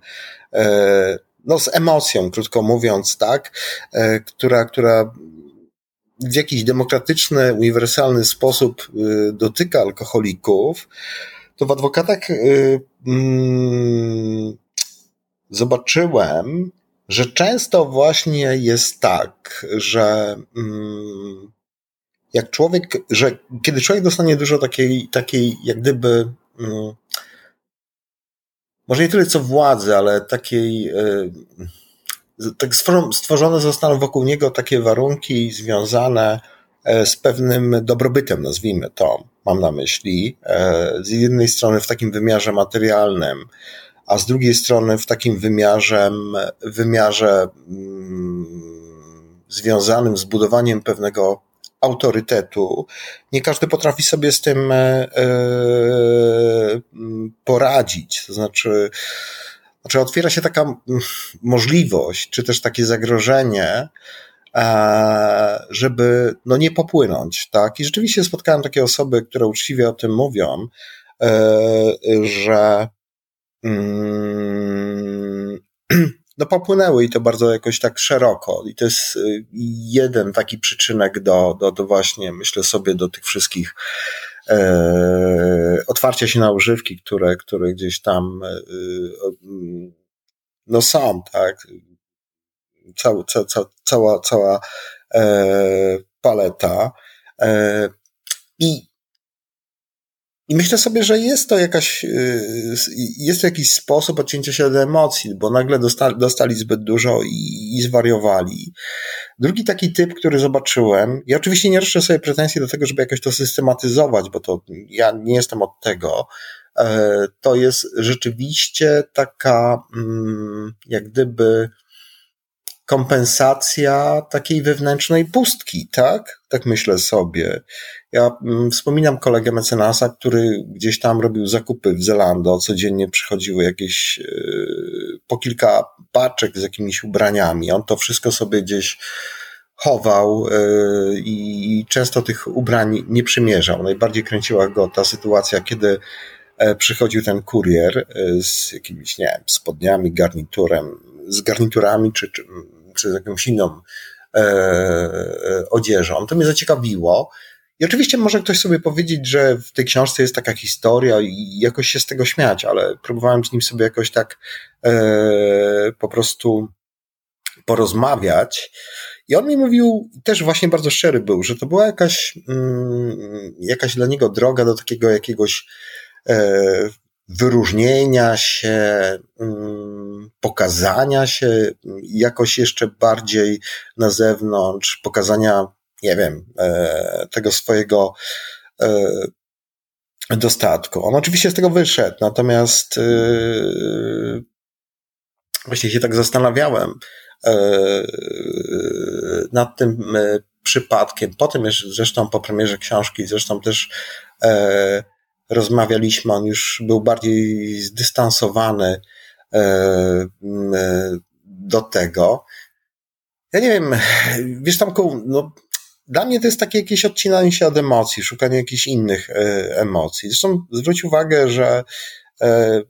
no z emocją, krótko mówiąc, tak, która, która w jakiś demokratyczny, uniwersalny sposób dotyka alkoholików, to w adwokatach mm, zobaczyłem, że często właśnie jest tak, że mm, jak człowiek, że kiedy człowiek dostanie dużo takiej, takiej jak gdyby, mm, może nie tyle co władzy, ale takiej, y, tak stworzone zostaną wokół niego takie warunki związane e, z pewnym dobrobytem, nazwijmy to, mam na myśli, e, z jednej strony w takim wymiarze materialnym, a z drugiej strony w takim wymiarze, wymiarze mm, związanym z budowaniem pewnego autorytetu. Nie każdy potrafi sobie z tym e, e, poradzić. To znaczy, znaczy otwiera się taka możliwość, czy też takie zagrożenie, e, żeby no nie popłynąć, tak? I rzeczywiście spotkałem takie osoby, które uczciwie o tym mówią, że mm, <clears throat> no popłynęły i to bardzo jakoś tak szeroko. I to jest y, jeden taki przyczynek do, do, do właśnie, myślę sobie, do tych wszystkich e, otwarcia się na używki, które, które gdzieś tam e, no są, tak. Cała, ca, ca, cała, cała e, paleta. E, I i myślę sobie, że jest to jakaś, y, jest to jakiś sposób odcięcia się od emocji, bo nagle dostali, dostali zbyt dużo i, i zwariowali. Drugi taki typ, który zobaczyłem, ja oczywiście nie roszczę sobie pretensji do tego, żeby jakoś to systematyzować, bo to ja nie jestem od tego, e, to jest rzeczywiście taka, mm, jak gdyby, kompensacja takiej wewnętrznej pustki, tak? Tak myślę sobie. Ja mm, wspominam kolegę mecenasa, który gdzieś tam robił zakupy w Zelando, codziennie przychodziły jakieś yy, po kilka paczek z jakimiś ubraniami. On to wszystko sobie gdzieś chował yy, i często tych ubrań nie przymierzał. Najbardziej kręciła go ta sytuacja, kiedy e, przychodził ten kurier e, z jakimiś, nie wiem, spodniami, garniturem, z garniturami czy, czy, czy z jakąś inną e, e, odzieżą. To mnie zaciekawiło. I oczywiście może ktoś sobie powiedzieć, że w tej książce jest taka historia i jakoś się z tego śmiać, ale próbowałem z nim sobie jakoś tak e, po prostu porozmawiać. I on mi mówił, też właśnie bardzo szczery był, że to była jakaś, mm, jakaś dla niego droga do takiego jakiegoś e, wyróżnienia się, mm, pokazania się jakoś jeszcze bardziej na zewnątrz, pokazania, nie wiem, e, tego swojego e, dostatku. On oczywiście z tego wyszedł, natomiast e, właśnie się tak zastanawiałem nad tym przypadkiem. Potem zresztą po premierze książki, zresztą też rozmawialiśmy, on już był bardziej zdystansowany do tego. Ja nie wiem, wiesz tam, no, dla mnie to jest takie jakieś odcinanie się od emocji, szukanie jakichś innych e, emocji. Zresztą zwróć uwagę, że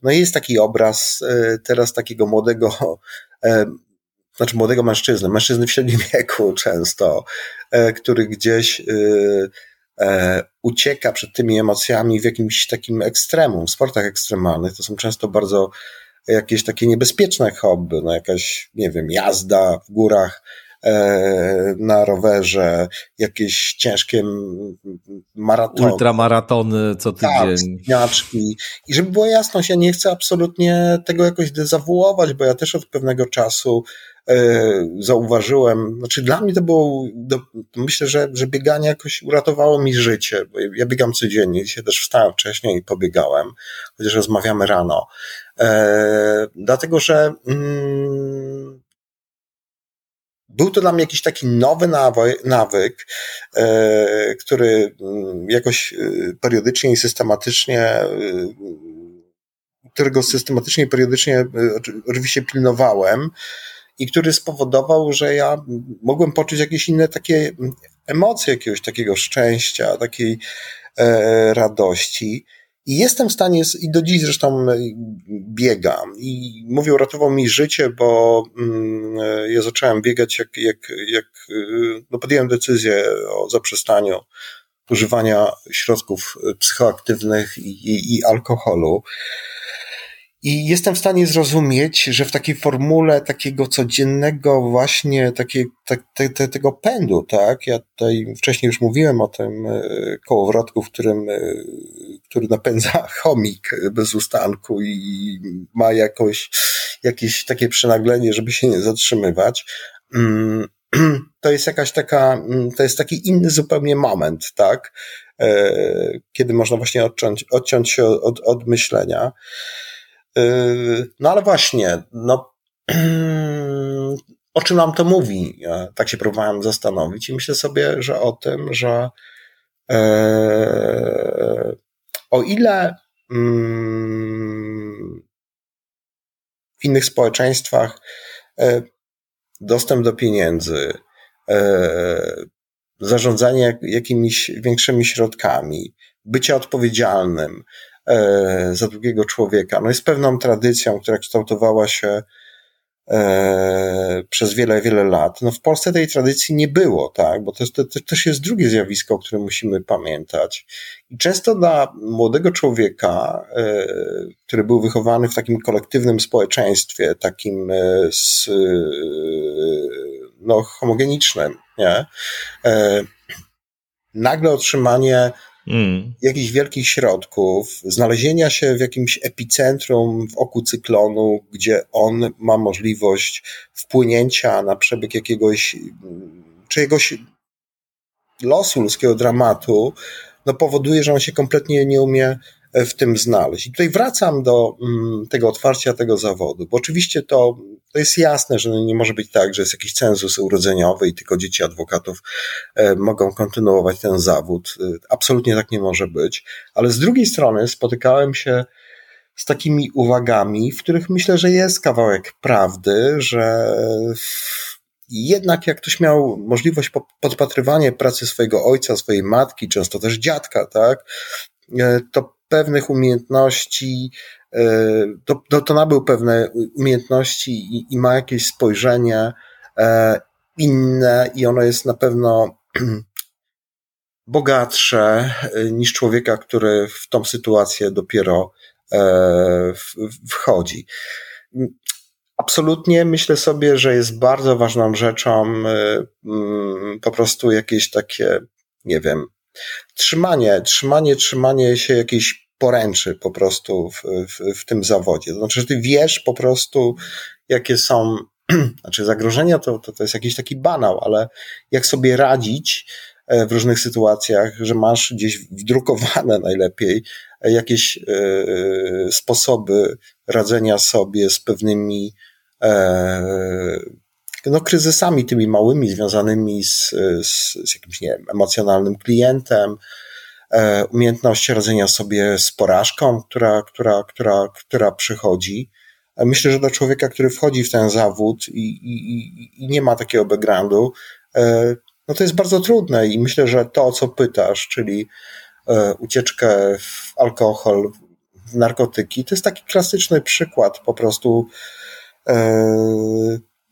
no jest taki obraz teraz takiego młodego, znaczy młodego mężczyzny, mężczyzny w średnim wieku często, który gdzieś e, ucieka przed tymi emocjami w jakimś takim ekstremum, w sportach ekstremalnych. To są często bardzo jakieś takie niebezpieczne hobby, no jakaś, nie wiem, jazda w górach, e, na rowerze, jakieś ciężkie maratony. Ultramaratony co tydzień. Tak, I żeby było jasność, ja nie chcę absolutnie tego jakoś dezawuować, bo ja też od pewnego czasu E, zauważyłem, znaczy dla mnie to było, myślę, że, że bieganie jakoś uratowało mi życie, bo ja biegam codziennie, dzisiaj też wstałem wcześniej i pobiegałem, chociaż rozmawiamy rano, e, dlatego, że mm, był to dla mnie jakiś taki nowy nawyk, nawyk e, który mm, jakoś e, periodycznie i systematycznie e, którego systematycznie i periodycznie oczywiście pilnowałem, i który spowodował, że ja mogłem poczuć jakieś inne takie emocje, jakiegoś takiego szczęścia, takiej radości. I jestem w stanie, i do dziś zresztą biegam. I mówię, uratował mi życie, bo mm, ja zacząłem biegać, jak, jak, jak no podjąłem decyzję o zaprzestaniu używania środków psychoaktywnych i, i, i alkoholu. I jestem w stanie zrozumieć, że w takiej formule takiego codziennego właśnie takiej, te, te, te, tego pędu, tak? Ja tutaj wcześniej już mówiłem o tym e, kołowrotku, w którym, e, który napędza <laughs> chomik bez ustanku i ma jakoś, jakieś takie przenaglenie, żeby się nie zatrzymywać. Mm, <clears throat> to jest jakaś taka, mm, to jest taki inny zupełnie moment, tak? E, kiedy można właśnie odciąć, odciąć się od, od myślenia. Yy, no ale właśnie, no, <clears throat> o czym nam to mówi? Tak się próbowałem zastanowić i myślę sobie, że o tym, że e, o ile mm, w innych społeczeństwach e, dostęp do pieniędzy, zarządzanie jakimiś większymi środkami, bycie odpowiedzialnym, za drugiego człowieka. No jest pewną tradycją, która kształtowała się e, przez wiele, wiele lat. No w Polsce tej tradycji nie było, tak, bo to, to, to też jest drugie zjawisko, o którym musimy pamiętać. I często dla młodego człowieka, e, który był wychowany w takim kolektywnym społeczeństwie, takim z, no, homogenicznym, nie? Nagle otrzymanie mm. jakichś wielkich środków, znalezienia się w jakimś epicentrum w oku cyklonu, gdzie on ma możliwość wpłynięcia na przebieg jakiegoś, czyjegoś losu ludzkiego dramatu, no powoduje, że on się kompletnie nie umie w tym znaleźć. I tutaj wracam do mm, tego otwarcia tego zawodu, bo oczywiście to, to jest jasne, że nie może być tak, że jest jakiś cenzus urodzeniowy i tylko dzieci adwokatów e, mogą kontynuować ten zawód. E, absolutnie tak nie może być. Ale z drugiej strony spotykałem się z takimi uwagami, w których myślę, że jest kawałek prawdy, że jednak jak ktoś miał możliwość podpatrywania pracy swojego ojca, swojej matki, często też dziadka, tak, e, to pewnych umiejętności, e, to, to, to nabył pewne umiejętności i, i ma jakieś spojrzenie e, inne i ono jest na pewno <clears throat> bogatsze e, niż człowieka, który w tą sytuację dopiero wchodzi. Absolutnie myślę sobie, że jest bardzo ważną rzeczą po prostu jakieś takie, nie wiem, trzymanie, trzymanie, trzymanie się jakiejś poręczy po prostu w, w, w tym zawodzie. To znaczy, że ty wiesz po prostu, jakie są, <clears throat> znaczy zagrożenia to, to, to jest jakiś taki banał, ale jak sobie radzić e, w różnych sytuacjach, że masz gdzieś wdrukowane <laughs> najlepiej e, jakieś e, sposoby radzenia sobie z pewnymi no, kryzysami tymi małymi, związanymi z, z, z jakimś, nie wiem, emocjonalnym klientem, umiejętność radzenia sobie z porażką, która, która, która, która przychodzi. E, myślę, że dla człowieka, który wchodzi w ten zawód i, i, i nie ma takiego backgroundu, e, no to jest bardzo trudne i myślę, że to, o co pytasz, czyli ucieczkę w alkohol, w narkotyki, to jest taki klasyczny przykład po prostu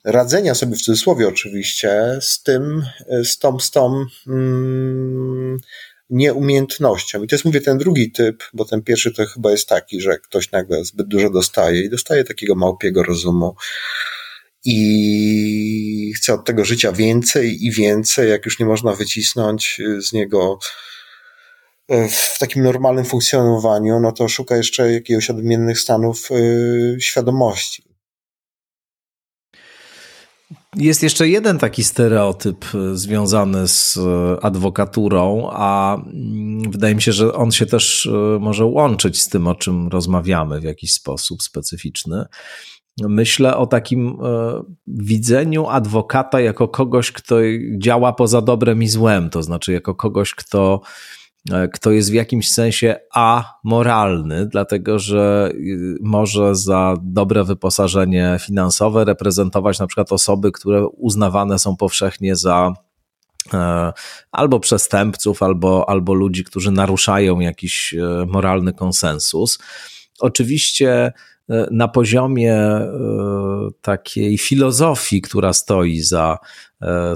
radzenia sobie w cudzysłowie oczywiście z tym, z tą, z tą mm, nieumiejętnością. I to jest, mówię, ten drugi typ, bo ten pierwszy to chyba jest taki, że ktoś nagle zbyt dużo dostaje i dostaje takiego małpiego rozumu i chce od tego życia więcej i więcej, jak już nie można wycisnąć z niego e, w takim normalnym funkcjonowaniu, no to szuka jeszcze jakiegoś odmiennych stanów yy, świadomości. Jest jeszcze jeden taki stereotyp e, związany z e, adwokaturą, a mm, wydaje mi się, że on się też e, może łączyć z tym, o czym rozmawiamy w jakiś sposób specyficzny. Myślę o takim widzeniu adwokata jako kogoś, kto działa poza dobrem i złem, to znaczy jako kogoś, kto kto jest w jakimś sensie amoralny, dlatego że y, może za dobre wyposażenie finansowe reprezentować na przykład osoby, które uznawane są powszechnie za albo przestępców, albo, albo ludzi, którzy naruszają jakiś moralny konsensus. Oczywiście na poziomie takiej filozofii, która stoi za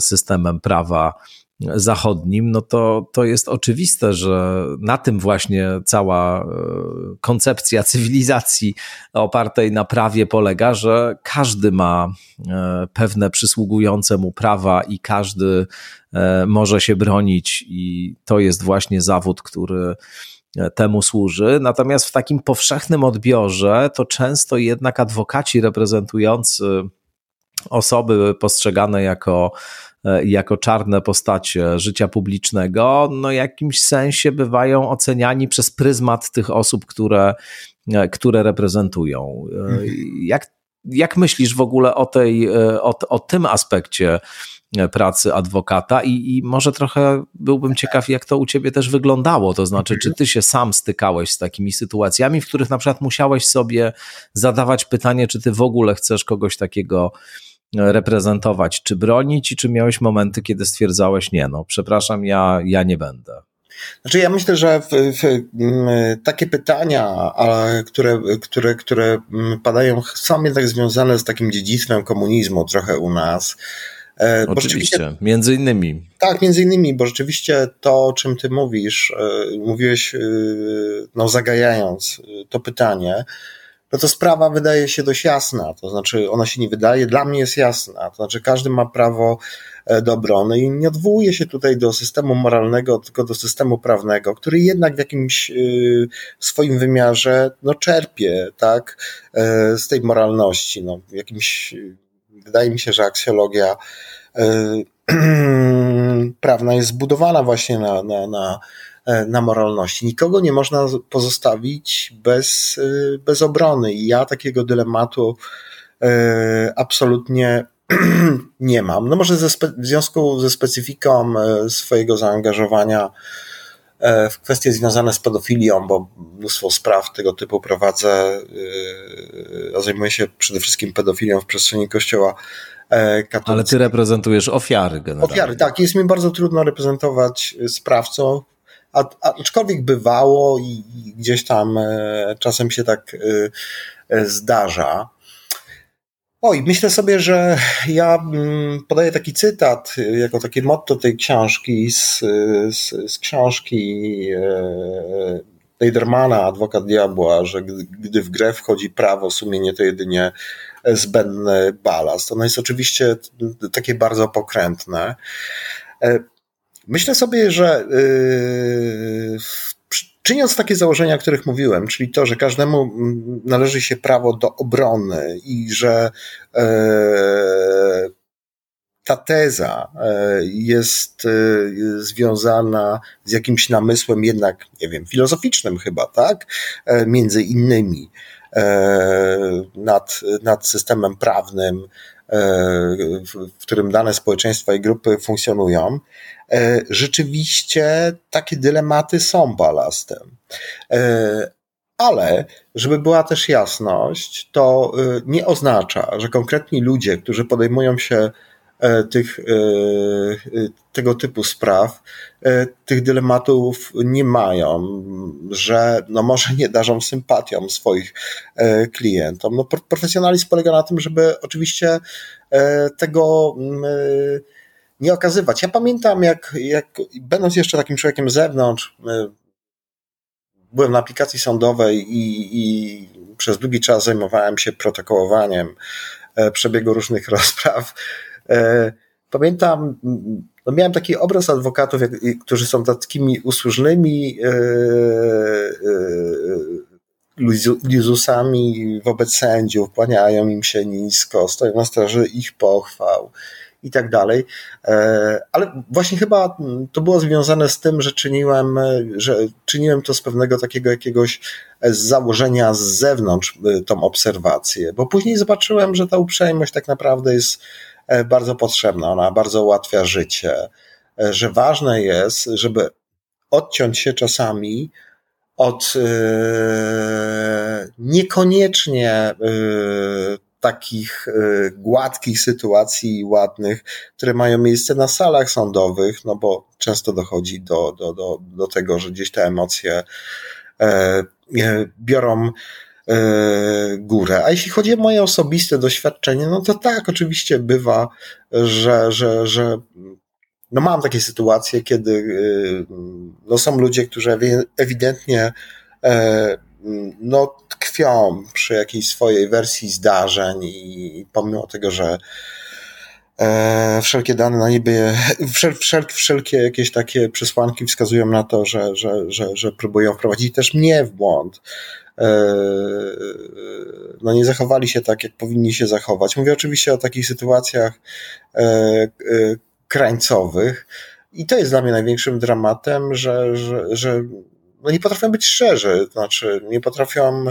systemem prawa zachodnim, no to, to jest oczywiste, że na tym właśnie cała e, koncepcja cywilizacji opartej na prawie polega, że każdy ma e, pewne przysługujące mu prawa i każdy e, może się bronić, i to jest właśnie zawód, który temu służy. Natomiast w takim powszechnym odbiorze to często jednak adwokaci reprezentujący osoby postrzegane jako jako czarne postacie życia publicznego, no w jakimś sensie bywają oceniani przez pryzmat tych osób, które, e, które reprezentują. E, mhm. Jak, jak myślisz w ogóle o, tej, o, o tym aspekcie pracy adwokata i, i może trochę byłbym ciekaw, jak to u ciebie też wyglądało, to znaczy, czy ty się sam stykałeś z takimi sytuacjami, w których na przykład musiałeś sobie zadawać pytanie, czy ty w ogóle chcesz kogoś takiego reprezentować, czy bronić i czy miałeś momenty, kiedy stwierdzałeś, nie no, przepraszam, ja, ja nie będę. Znaczy ja myślę, że w, w, takie pytania, które, które, które padają, są jednak związane z takim dziedzictwem komunizmu trochę u nas. E, Oczywiście, między innymi. Tak, między innymi, bo rzeczywiście to, o czym ty mówisz, e, mówiłeś, e, no zagajając to pytanie, no to sprawa wydaje się dość jasna. To znaczy, ona się nie wydaje, dla mnie jest jasna. To znaczy, każdy ma prawo e, do obrony i nie odwołuje się tutaj do systemu moralnego, tylko do systemu prawnego, który jednak w jakimś e, swoim wymiarze no, czerpie tak, e, z tej moralności. No, jakimś, wydaje mi się, że aksjologia <clears throat> prawna jest zbudowana właśnie na, na, na na moralności. Nikogo nie można pozostawić bez, e, bez obrony i ja takiego dylematu e, absolutnie <clears throat> nie mam. No może ze w związku ze specyfiką swojego zaangażowania w kwestie związane z pedofilią, bo mnóstwo spraw tego typu prowadzę, a zajmuję się przede wszystkim pedofilią w przestrzeni kościoła katolickiego. Ale ty reprezentujesz ofiary generalnie. Ofiary, tak. Jest mi bardzo trudno reprezentować sprawcą, a, aczkolwiek bywało i, gdzieś tam e, czasem się tak e, e, zdarza. Oj, myślę sobie, że ja mm, podaję taki cytat jako takie motto tej książki z, z, z książki Leidermana, Adwokat Diabła, że gdy w grę wchodzi prawo, sumienie to jedynie zbędny balast. Ono jest oczywiście takie bardzo pokrętne. Myślę sobie, że yy, czyniąc takie założenia, o których mówiłem, czyli to, że każdemu mm, należy się prawo do obrony i że yy, ta teza yy, jest yy, związana z jakimś namysłem jednak, nie wiem, filozoficznym chyba, tak? Między innymi nad, nad systemem prawnym, w którym dane społeczeństwa i grupy funkcjonują, E, rzeczywiście takie dylematy są balastem. E, ale, żeby była też jasność, to e, nie oznacza, że konkretni ludzie, którzy podejmują się tych, tego typu spraw, tych dylematów nie mają, że no może nie darzą sympatią swoich klientom. No, profesjonalizm polega na tym, żeby oczywiście tego mm, nie okazywać. Ja pamiętam, jak, jak będąc jeszcze takim człowiekiem z zewnątrz, e, byłem na aplikacji sądowej i, i przez długi czas zajmowałem się protokołowaniem e, przebiegu różnych <laughs> rozpraw. E, pamiętam, no miałem taki obraz adwokatów, którzy są takimi usłużnymi luzusami wobec sędziów, kłaniają im się nisko, stoją na straży ich pochwał i tak dalej. E, ale właśnie chyba to było związane z tym, że czyniłem, że czyniłem to z pewnego takiego jakiegoś założenia z zewnątrz e, tą obserwację, bo później zobaczyłem, że ta uprzejmość tak naprawdę jest e, bardzo potrzebna, ona bardzo ułatwia życie, że ważne jest, żeby odciąć się czasami od niekoniecznie takich gładkich sytuacji ładnych, które mają miejsce na salach sądowych, no bo często dochodzi do, do, do, do tego, że gdzieś te emocje e, biorą e, górę. A jeśli chodzi o moje osobiste doświadczenie, no to tak, oczywiście bywa, że, że, że no mam takie sytuacje, kiedy y, no są ludzie, którzy ewidentnie e, no, tkwią przy jakiejś swojej wersji zdarzeń i pomimo tego, że e, wszelkie dane na niebie, wszel, wszel, wszelkie jakieś takie przesłanki wskazują na to, że, że, że, że próbują wprowadzić też mnie w błąd. E, no nie zachowali się tak, jak powinni się zachować. Mówię oczywiście o takich sytuacjach e, krańcowych i to jest dla mnie największym dramatem, że, że, że no nie potrafią być szczerzy, znaczy nie potrafią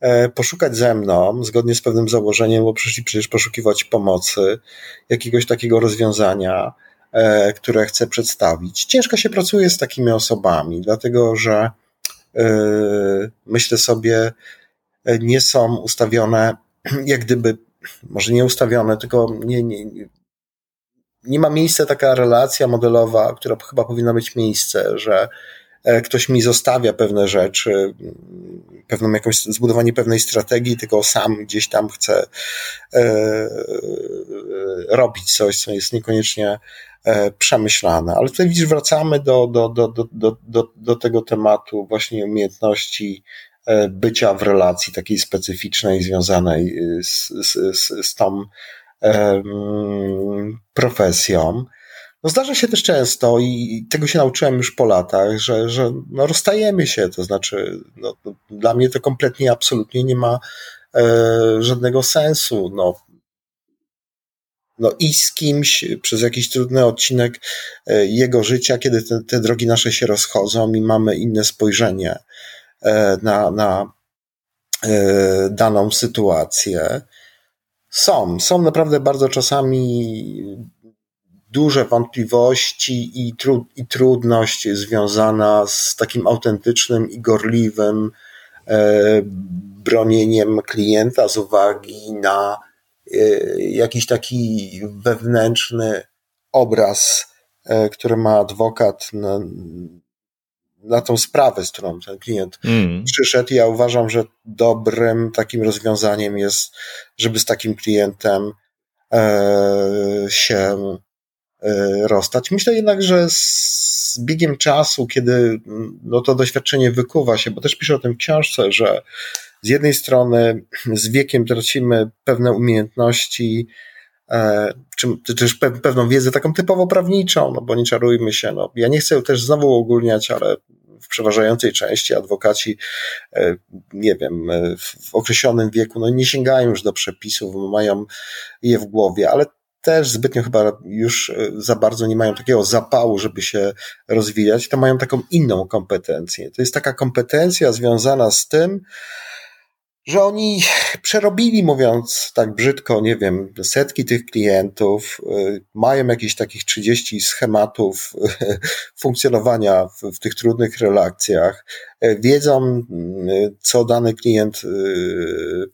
e, poszukać ze mną, zgodnie z pewnym założeniem, bo przyszli przecież poszukiwać pomocy, jakiegoś takiego rozwiązania, e, które chcę przedstawić. Ciężko się pracuje z takimi osobami, dlatego że e, myślę sobie, nie są ustawione, <clears throat> jak gdyby, może nie ustawione, tylko nie, nie, nie ma miejsca taka relacja modelowa, która chyba powinna mieć miejsce, że E, ktoś mi zostawia pewne rzeczy, pewną jakąś, zbudowanie pewnej strategii, tylko sam gdzieś tam chce e, robić coś, co jest niekoniecznie e, przemyślane. Ale tutaj widzisz, wracamy do, do, do, do, do, do, do tego tematu właśnie umiejętności bycia w relacji takiej specyficznej, związanej z, z, z, z tą um, profesją. No zdarza się też często i tego się nauczyłem już po latach, że, że no rozstajemy się, to znaczy no, dla mnie to kompletnie, absolutnie nie ma e, żadnego sensu. No, no i z kimś przez jakiś trudny odcinek e, jego życia, kiedy te, te drogi nasze się rozchodzą i mamy inne spojrzenie e, na, na e, daną sytuację. Są, są naprawdę bardzo czasami duże wątpliwości i, i trudność związana z takim autentycznym i gorliwym e, bronieniem klienta z uwagi na e, jakiś taki wewnętrzny obraz, e, który ma adwokat na, na tą sprawę, z którą ten klient mm. przyszedł. Ja uważam, że dobrym takim rozwiązaniem jest, żeby z takim klientem się rozstać. Myślę jednak, że z biegiem czasu, kiedy no, to doświadczenie wykuwa się, bo też piszę o tym w książce, że z jednej strony z wiekiem tracimy pewne umiejętności, e, czy, czy też pewną wiedzę taką typowo prawniczą, no bo nie czarujmy się. No. Ja nie chcę też znowu ogólniać, ale w przeważającej części adwokaci, e, nie wiem, w określonym wieku, no nie sięgają już do przepisów, mają je w głowie, ale też zbytnio chyba już e, za bardzo nie mają takiego zapału, żeby się rozwijać, to mają taką inną kompetencję. To jest taka kompetencja związana z tym, że oni przerobili, mówiąc tak brzydko, nie wiem, setki tych klientów, y, mają jakieś takich 30 schematów y, funkcjonowania w, w tych trudnych relacjach, y, wiedzą, co dany klient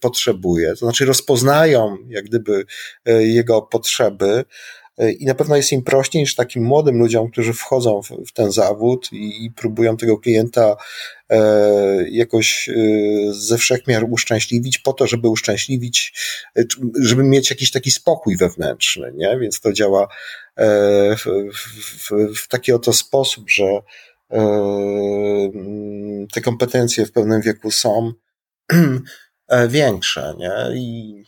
potrzebuje, to znaczy rozpoznają jak gdyby jego potrzeby, i na pewno jest im prościej niż takim młodym ludziom, którzy wchodzą w, w ten zawód i, i, próbują tego klienta e, jakoś e, ze wszechmiar uszczęśliwić po to, żeby uszczęśliwić, e, żeby mieć jakiś taki spokój wewnętrzny, nie? Więc to działa e, w, w, w taki oto sposób, że e, te kompetencje w pewnym wieku są <clears throat> większe, nie? I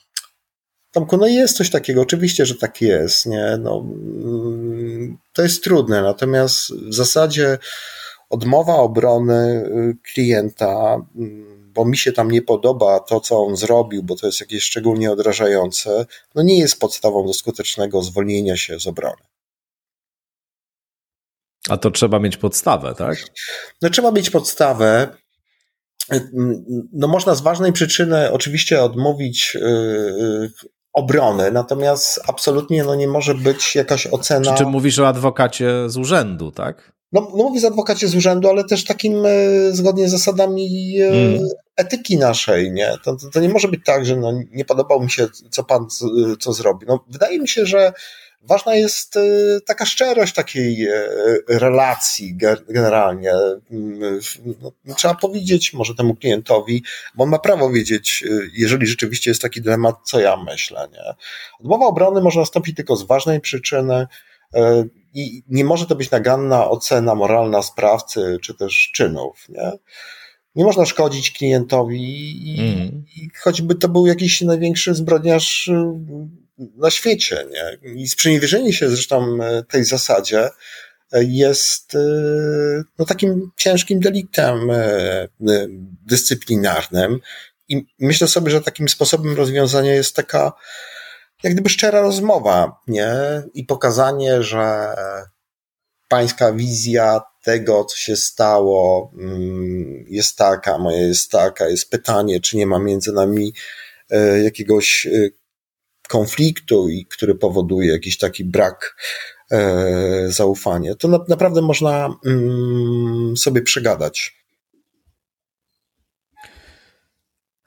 Tomku, no jest coś takiego, oczywiście, że tak jest, nie? No, mm, to jest trudne, natomiast w zasadzie odmowa obrony y, klienta, mm, bo mi się tam nie podoba to, co on zrobił, bo to jest jakieś szczególnie odrażające, no nie jest podstawą do skutecznego zwolnienia się z obrony. A to trzeba mieć podstawę, tak? No trzeba mieć podstawę. Y, no można z ważnej przyczyny oczywiście odmówić y, obrony, natomiast absolutnie no, nie może być jakaś ocena. Czy, czy mówisz o adwokacie z urzędu, tak? no, no mówię z adwokacie z urzędu, ale też takim e, zgodnie z zasadami e, mm. etyki naszej, nie? To, to, to, nie może być tak, że no, nie podobał mi się, co pan co zrobi. No, wydaje mi się, że ważna jest e, taka szczerość takiej relacji generalnie. Mm, no, trzeba powiedzieć może temu klientowi, bo on ma prawo wiedzieć, jeżeli rzeczywiście jest taki dylemat, co ja myślę. Nie? Odmowa obrony może nastąpić tylko z ważnej przyczyny, i nie może to być naganna ocena moralna sprawcy czy też czynów. Nie, nie można szkodzić klientowi i, mm. i choćby to był jakiś największy zbrodniarz y, na świecie. Nie? I sprzeniewierzenie się zresztą y, tej zasadzie y, jest no, takim ciężkim deliktem dyscyplinarnym. I myślę sobie, że takim sposobem rozwiązania jest taka jak gdyby szczera rozmowa, nie? I pokazanie, że pańska wizja tego, co się stało, mm, jest taka, moja jest taka, jest pytanie, czy nie ma między nami e, jakiegoś e, konfliktu, i który powoduje jakiś taki brak e, zaufania. To naprawdę można mm, sobie przegadać.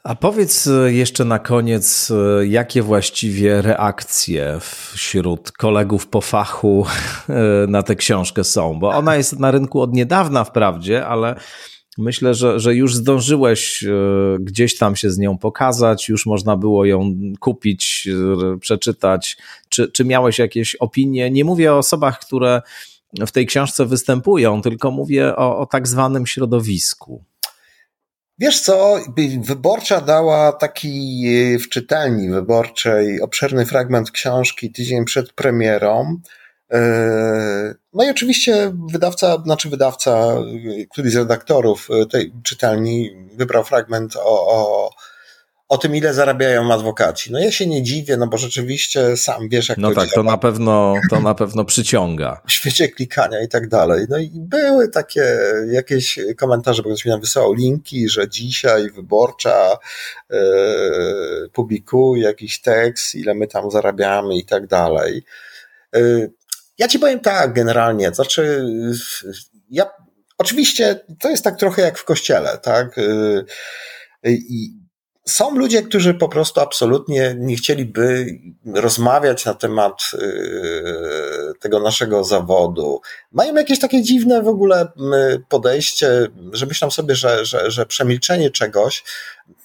A powiedz e, jeszcze na koniec, e, jakie właściwie reakcje wśród kolegów po fachu e, na tę książkę są? Bo ona jest na rynku od niedawna wprawdzie, ale myślę, że, że już zdążyłeś gdzieś tam się z nią pokazać, już można było ją kupić, przeczytać. Czy, czy miałeś jakieś opinie? Nie mówię o osobach, które w tej książce występują, tylko mówię o, o tak zwanym środowisku. Wiesz co, wyborcza dała taki e, w czytelni wyborczej obszerny fragment książki tydzień przed premierą. E, no i oczywiście wydawca, znaczy wydawca, któryś z redaktorów e, tej czytelni wybrał fragment o, o o tym, ile zarabiają adwokaci. No ja się nie dziwię, no bo rzeczywiście sam wiesz, jak no to tak, działa. to na pewno, to na pewno przyciąga. <laughs> W świecie klikania i tak dalej. No i były takie jakieś komentarze, bo ktoś mi nam wysyłał linki, że dzisiaj wyborcza yy, publikuje jakiś tekst, ile my tam zarabiamy i tak dalej. Yy, ja ci powiem tak generalnie, znaczy ja oczywiście to jest tak trochę jak w kościele, tak? Yy, i są ludzie, którzy po prostu absolutnie nie chcieliby rozmawiać na temat y, tego naszego zawodu. Mają jakieś takie dziwne w ogóle podejście, że myślą sobie, że, że, że przemilczenie czegoś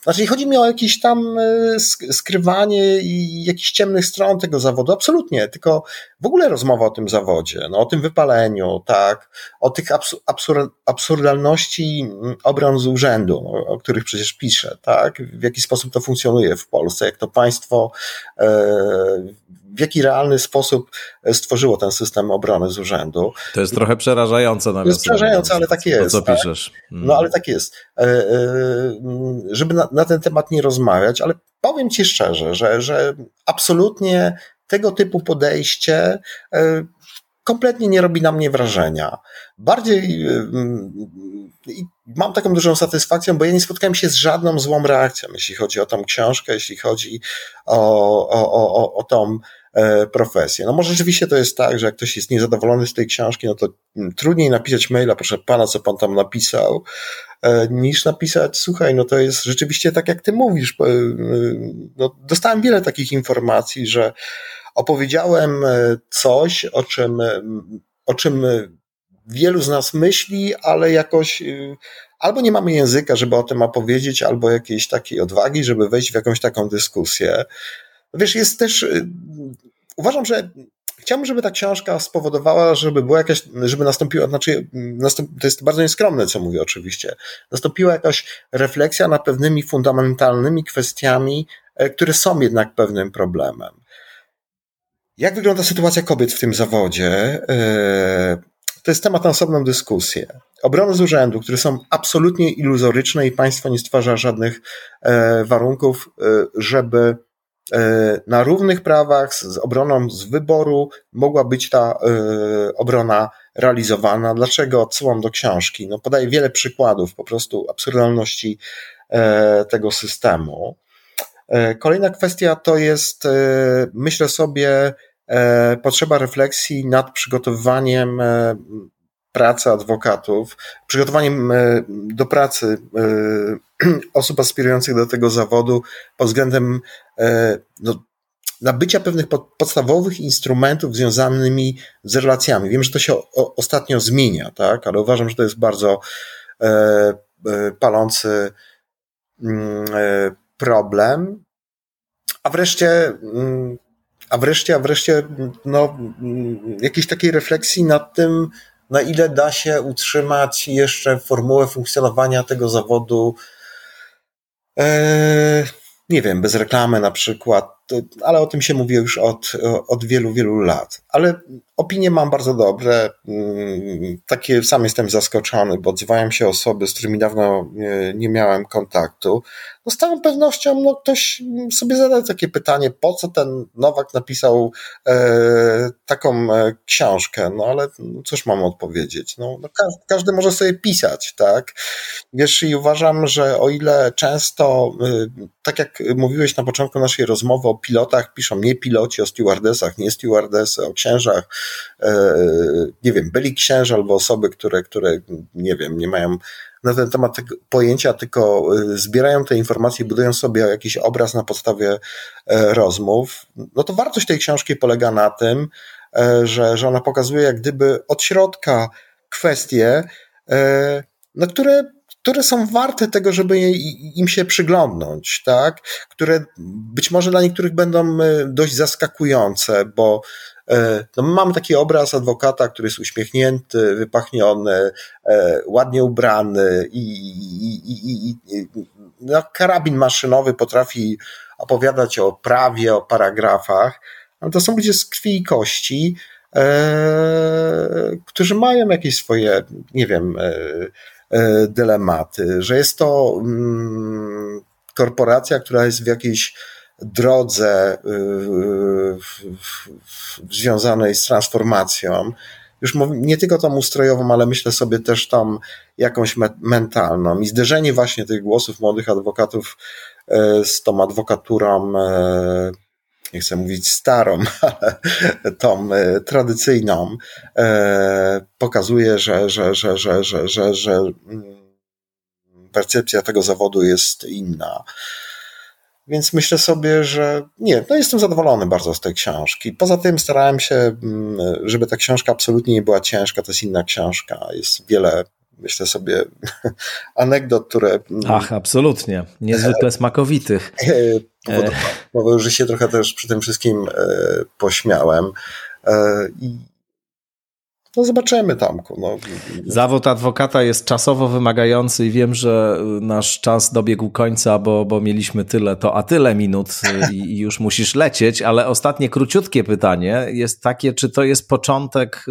znaczy, chodzi mi o jakieś tam e, skrywanie i jakichś ciemnych stron tego zawodu, absolutnie, tylko w ogóle rozmowa o tym zawodzie, no, o tym wypaleniu, tak, o tych absur absurdalności mm, obron z urzędu, no, o których przecież piszę, tak, w jaki sposób to funkcjonuje w Polsce, jak to państwo e, w jaki realny sposób e, stworzyło ten system obrony z urzędu. To jest trochę przerażające. To jest przerażające, ale tak jest. To, co tak? piszesz. Mm. No ale tak jest. E, e, żeby na, na ten temat nie rozmawiać, ale powiem Ci szczerze, że, że absolutnie tego typu podejście kompletnie nie robi na mnie wrażenia. Bardziej mam taką dużą satysfakcję, bo ja nie spotkałem się z żadną złą reakcją, jeśli chodzi o tą książkę, jeśli chodzi o, o, o, o tą profesję. No może rzeczywiście to jest tak, że jak ktoś jest niezadowolony z tej książki, no to mm, trudniej napisać maila, proszę pana, co pan tam napisał, e, niż napisać, słuchaj, no to jest rzeczywiście tak, jak ty mówisz. E, no, dostałem wiele takich informacji, że opowiedziałem coś, o czym, o czym wielu z nas myśli, ale jakoś albo nie mamy języka, żeby o tym opowiedzieć, albo jakiejś takiej odwagi, żeby wejść w jakąś taką dyskusję. Wiesz, jest też, y, uważam, że chciałbym, żeby ta książka spowodowała, żeby była jakaś, żeby nastąpiła, znaczy, nastąp, to jest bardzo nieskromne, co mówię oczywiście, nastąpiła jakaś refleksja nad pewnymi fundamentalnymi kwestiami, e, które są jednak pewnym problemem. Jak wygląda sytuacja kobiet w tym zawodzie? E, to jest temat na osobną dyskusję. Obrony z urzędu, które są absolutnie iluzoryczne i państwo nie stwarza żadnych e, warunków, żeby na równych prawach z obroną z wyboru mogła być ta e, obrona realizowana. Dlaczego odsyłam do książki? No, podaję wiele przykładów po prostu absurdalności e, tego systemu. Kolejna kwestia to jest, myślę sobie, potrzeba refleksji nad przygotowywaniem pracy adwokatów, przygotowaniem do pracy <clears throat> osób aspirujących do tego zawodu pod względem no, nabycia pewnych podstawowych instrumentów związanymi z relacjami. Wiem, że to się ostatnio zmienia, tak, ale uważam, że to jest bardzo e, e, palący e, problem. A wreszcie, a wreszcie, a wreszcie, no, jakiejś takiej refleksji nad tym, na ile da się utrzymać jeszcze formułę funkcjonowania tego zawodu. E, nie wiem, bez reklamy na przykład, ale o tym się mówi już od, od wielu, wielu lat. Ale opinie mam bardzo dobre. Mm, takie sam jestem zaskoczony, bo odzywają się osoby, z którymi dawno nie, nie miałem kontaktu. No z całą pewnością no, ktoś sobie zada takie pytanie, po co ten Nowak napisał e, taką e, książkę? No ale cóż mam odpowiedzieć? No, no każdy, każdy, może sobie pisać, tak? Wiesz, i uważam, że o ile często, e, tak jak mówiłeś na początku naszej rozmowy o pilotach, piszą nie piloci, o stewardesach, nie stewardesy, o księżach, e, nie wiem, byli księża albo osoby, które, które nie wiem, nie mają na ten temat pojęcia, tylko y, zbierają te informacje budują sobie jakiś obraz na podstawie e, rozmów, no to wartość tej książki polega na tym, e, że, że ona pokazuje jak gdyby od środka kwestie, e, na które które są warte tego, żeby im się przyglądnąć, tak? Które być może dla niektórych będą dość zaskakujące, bo E, no my mamy taki obraz adwokata, który jest uśmiechnięty, wypachniony, e, ładnie ubrany i, i, i, i no, karabin maszynowy potrafi opowiadać o prawie, o paragrafach, ale to są ludzie z krwi i kości, e, którzy mają jakieś swoje, nie wiem, e, e, dylematy, że jest to mm, korporacja, która jest w jakiejś drodze y, związanej z transformacją, już nie tylko tą ustrojową, ale myślę sobie też tam jakąś mentalną. I zderzenie właśnie tych głosów młodych adwokatów e, z tą adwokaturą, e, nie chcę mówić starą, <laughs> ale tą e, tradycyjną, pokazuje, że, że, że, że, że, że, że mm, percepcja tego zawodu jest inna. Więc myślę sobie, że nie, no jestem zadowolony bardzo z tej książki. Poza tym starałem się, mm, żeby ta książka absolutnie nie była ciężka, to jest inna książka. Jest wiele, myślę sobie, <laughs> anegdot, które. Ach, absolutnie. Niezwykle smakowitych. <laughs> Powodowały, że się trochę też przy tym wszystkim e, pośmiałem. E, I no zobaczymy, Tomku. No. Zawód adwokata jest czasowo wymagający i wiem, że nasz czas dobiegł końca, bo, bo mieliśmy tyle, to a tyle minut i, i już musisz lecieć, ale ostatnie króciutkie pytanie jest takie, czy to jest początek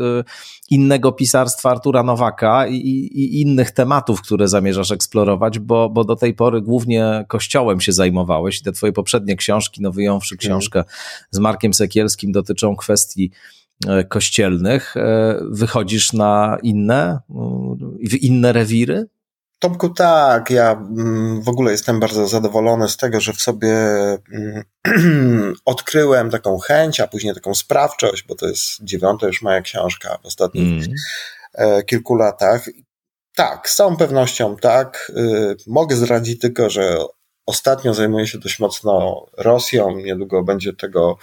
innego pisarstwa Artura Nowaka i, i, innych tematów, które zamierzasz eksplorować, bo, bo do tej pory głównie kościołem się zajmowałeś i te twoje poprzednie książki, no wyjąwszy książkę z Markiem Sekielskim, dotyczą kwestii E, kościelnych, e, wychodzisz na inne, w inne rewiry? Tomku, tak. Ja mm, w ogóle jestem bardzo zadowolony z tego, że w sobie mm, <clears throat> odkryłem taką chęć, a później taką sprawczość, bo to jest dziewiąta już moja książka w ostatnich mm. kilku latach. Tak, z całą pewnością tak. Y, mogę zdradzić tylko, że ostatnio zajmuję się dość mocno Rosją. Niedługo będzie tego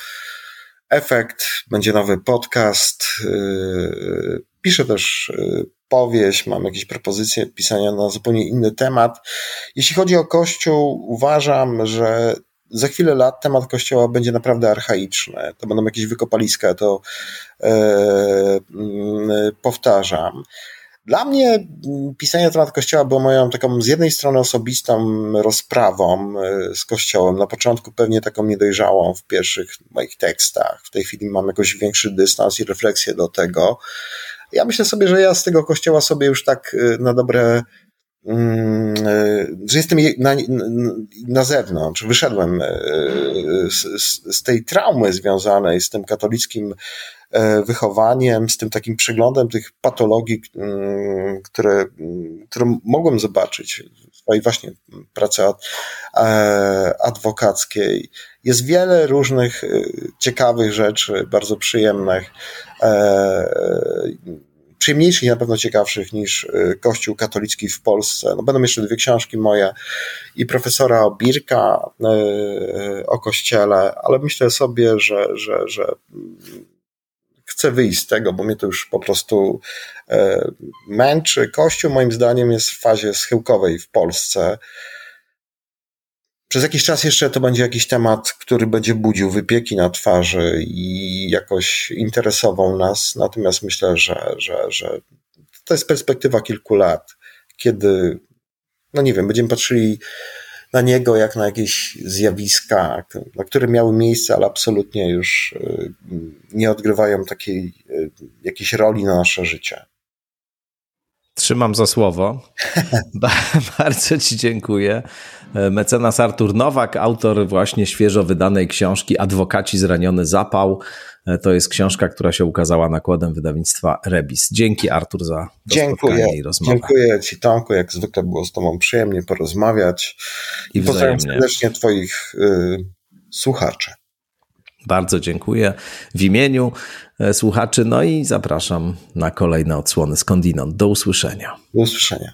efekt, będzie nowy podcast. Yy, piszę też yy, powieść, mam jakieś propozycje pisania na zupełnie inny temat. Jeśli chodzi o Kościół, uważam, że za chwilę lat temat Kościoła będzie naprawdę archaiczny. To będą jakieś wykopaliska, to yy, powtarzam. Dla mnie mm, pisanie na temat Kościoła było moją taką z jednej strony osobistą rozprawą e, z Kościołem. Na początku pewnie taką niedojrzałą w pierwszych moich tekstach. W tej chwili mam jakoś większy dystans i refleksję do tego. Ja myślę sobie, że ja z tego Kościoła sobie już tak e, na dobre mm, e, że jestem na, na zewnątrz, wyszedłem z, z, z tej traumy związanej z tym katolickim E, wychowaniem, z tym takim przeglądem tych patologii, mm, które, które mogłem zobaczyć w swojej właśnie pracy e, adwokackiej. Jest wiele różnych e, ciekawych rzeczy, bardzo przyjemnych przyjemniejszych i na pewno ciekawszych niż Kościół katolicki w Polsce. No, będą jeszcze dwie książki moje i profesora Birka o Kościele, ale myślę sobie, że, że, że chcę wyjść z tego, bo mnie to już po prostu męczy. Kościół moim zdaniem jest w fazie schyłkowej w Polsce. Przez jakiś czas jeszcze to będzie jakiś temat, który będzie budził wypieki na twarzy i jakoś interesował nas. Natomiast myślę, że, że, że to jest perspektywa kilku lat, kiedy, no nie wiem, będziemy patrzyli na niego jak na jakieś zjawiska, na które miały miejsce, ale absolutnie już y, nie odgrywają takiej y, jakiejś roli na nasze życie. Trzymam za słowo. <laughs> Bardzo Ci dziękuję. Mecenas Artur Nowak, autor właśnie świeżo wydanej książki Adwokaci zraniony zapał. To jest książka, która się ukazała nakładem wydawnictwa Rebis. Dzięki Artur za to dziękuję, i rozmowę. Dziękuję Ci Tomku, jak zwykle było z Tobą przyjemnie porozmawiać. I, I pozdrawiam serdecznie Twoich y, słuchaczy. Bardzo dziękuję w imieniu e, słuchaczy, no i zapraszam na kolejne odsłony skądinąd. Do usłyszenia. Do usłyszenia.